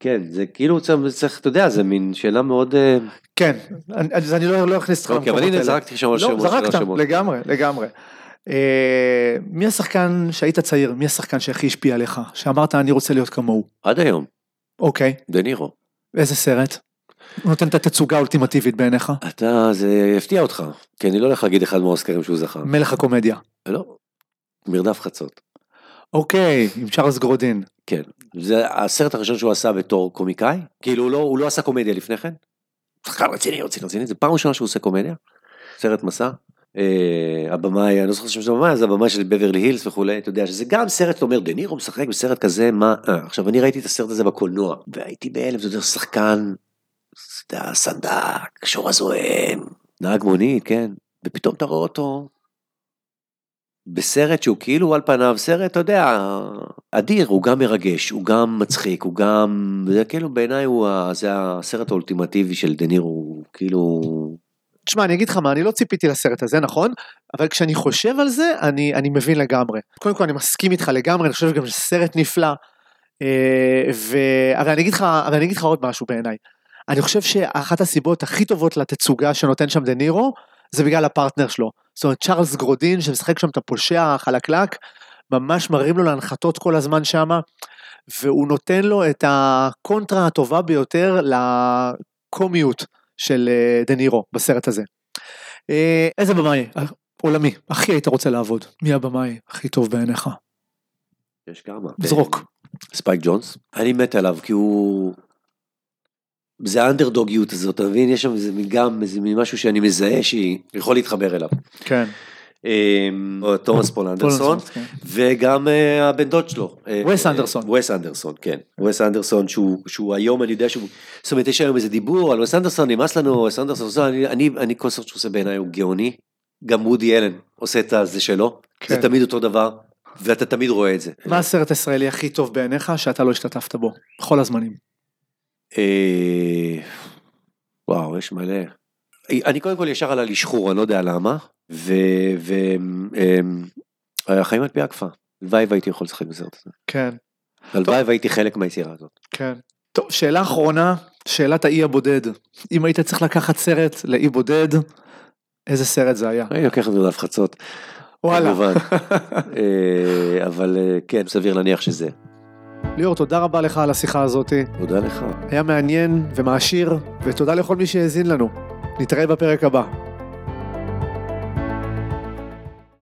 כן, זה כאילו צריך, צריך, אתה יודע, זה מין שאלה מאוד... אה, כן, אני- אז אני לא לא אכניס אותך אוקיי, אבל הנה. זרקתי שם על לא, שמות, זרקת, שמות. לגמרי, לגמרי. אה, מי השחקן שהיית צעיר, מי השחקן שהכי השפיע עליך, שאמרת אני רוצה להיות כמוהו? עד היום, אוקיי, דה נירו. איזה סרט? נותן את התצוגה האולטימטיבית בעיניך? אתה, זה יפתיע אותך, כי אני לא הולך להגיד אחד מהאוסקרים שהוא זכה. מלך הקומדיה. לא, מרדף חצות. אוקיי, עם צ'ארלס גרודין. כן, זה הסרט הראשון שהוא עשה בתור קומיקאי, כאילו הוא לא, לא עשה קומדיה לפני כן. שחקן רציני, רציני, רציני, זה פעם ראשונה שהוא עושה קומדיה, סרט מסע. אה, הבמאי, אני לא זוכר שם הבמאי, זה הבמאי של בברלי הילס וכולי, אתה יודע שזה גם סרט, אתה אומר, דה נירו משחק בסרט כזה, מה, אה, עכשיו אני ראיתי את הסרט הזה בקולנוע, והייתי בהלם, אתה יודע, שחקן, סנדק, שור הזוהם, נהג מונית, כן, ופתאום אתה רואה אותו בסרט שהוא כאילו על פניו סרט, אתה יודע, אדיר, הוא גם מרגש, הוא גם מצחיק, הוא גם, זה כאילו בעיניי הוא, זה הסרט האולטימטיבי של דה נירו, הוא כאילו, תשמע, אני אגיד לך מה, אני לא ציפיתי לסרט הזה, נכון? אבל כשאני חושב על זה, אני, אני מבין לגמרי. קודם כל, אני מסכים איתך לגמרי, אני חושב גם שזה סרט נפלא. אה, והרי אני אגיד לך, הרי אני אגיד לך עוד משהו בעיניי. אני חושב שאחת הסיבות הכי טובות לתצוגה שנותן שם דה נירו, זה בגלל הפרטנר שלו. זאת אומרת, צ'ארלס גרודין, שמשחק שם את הפושע החלקלק, ממש מרים לו להנחתות כל הזמן שם, והוא נותן לו את הקונטרה הטובה ביותר לקומיות של אה, דה נירו בסרט הזה. אה, איזה במאי עולמי הכי היית רוצה לעבוד? מי הבמאי הכי טוב בעיניך? יש כמה. זרוק. ספייק ג'ונס, אני מת עליו כי הוא, זה האנדרדוגיות הזאת, אתה מבין? יש שם איזה מין גם איזה משהו שאני מזהה שיכול להתחבר אליו. כן. אמ, או תומאס פול אנדרסון, כן. וגם אה, הבן דוד שלו. אה, וס אנדרסון. וס אנדרסון, כן. וס אנדרסון שהוא, היום אני יודע שהוא, זאת אומרת יש היום איזה דיבור על וס אנדרסון, נמאס לנו, וס אנדרסון, אני, כל סרט שהוא עושה בעיניי הוא גאוני. גם וודי אלן עושה את זה שלו, כן. זה תמיד אותו דבר, ואתה תמיד רואה את זה. מה הסרט הישראלי הכי טוב בעיניך שאתה לא השתתפת בו? בכל הזמנים. אה, וואו, יש מלא. אני קודם כל ישר עלה לי שחור, אני לא יודע למה, והחיים על פי הקפאה. הלוואי והייתי יכול לשחק בסרט הזה. כן, הלוואי והייתי חלק מהיצירה הזאת. כן. טוב, שאלה אחרונה, שאלת האי הבודד. אם היית צריך לקחת סרט לאי בודד, איזה סרט זה היה. אני לוקח את זה להפחצות. וואלה. כמובן. אה, אבל אה, כן, סביר להניח שזה. ליאור, תודה רבה לך על השיחה הזאת. תודה לך. היה מעניין ומעשיר, ותודה לכל מי שהאזין לנו. נתראה בפרק הבא.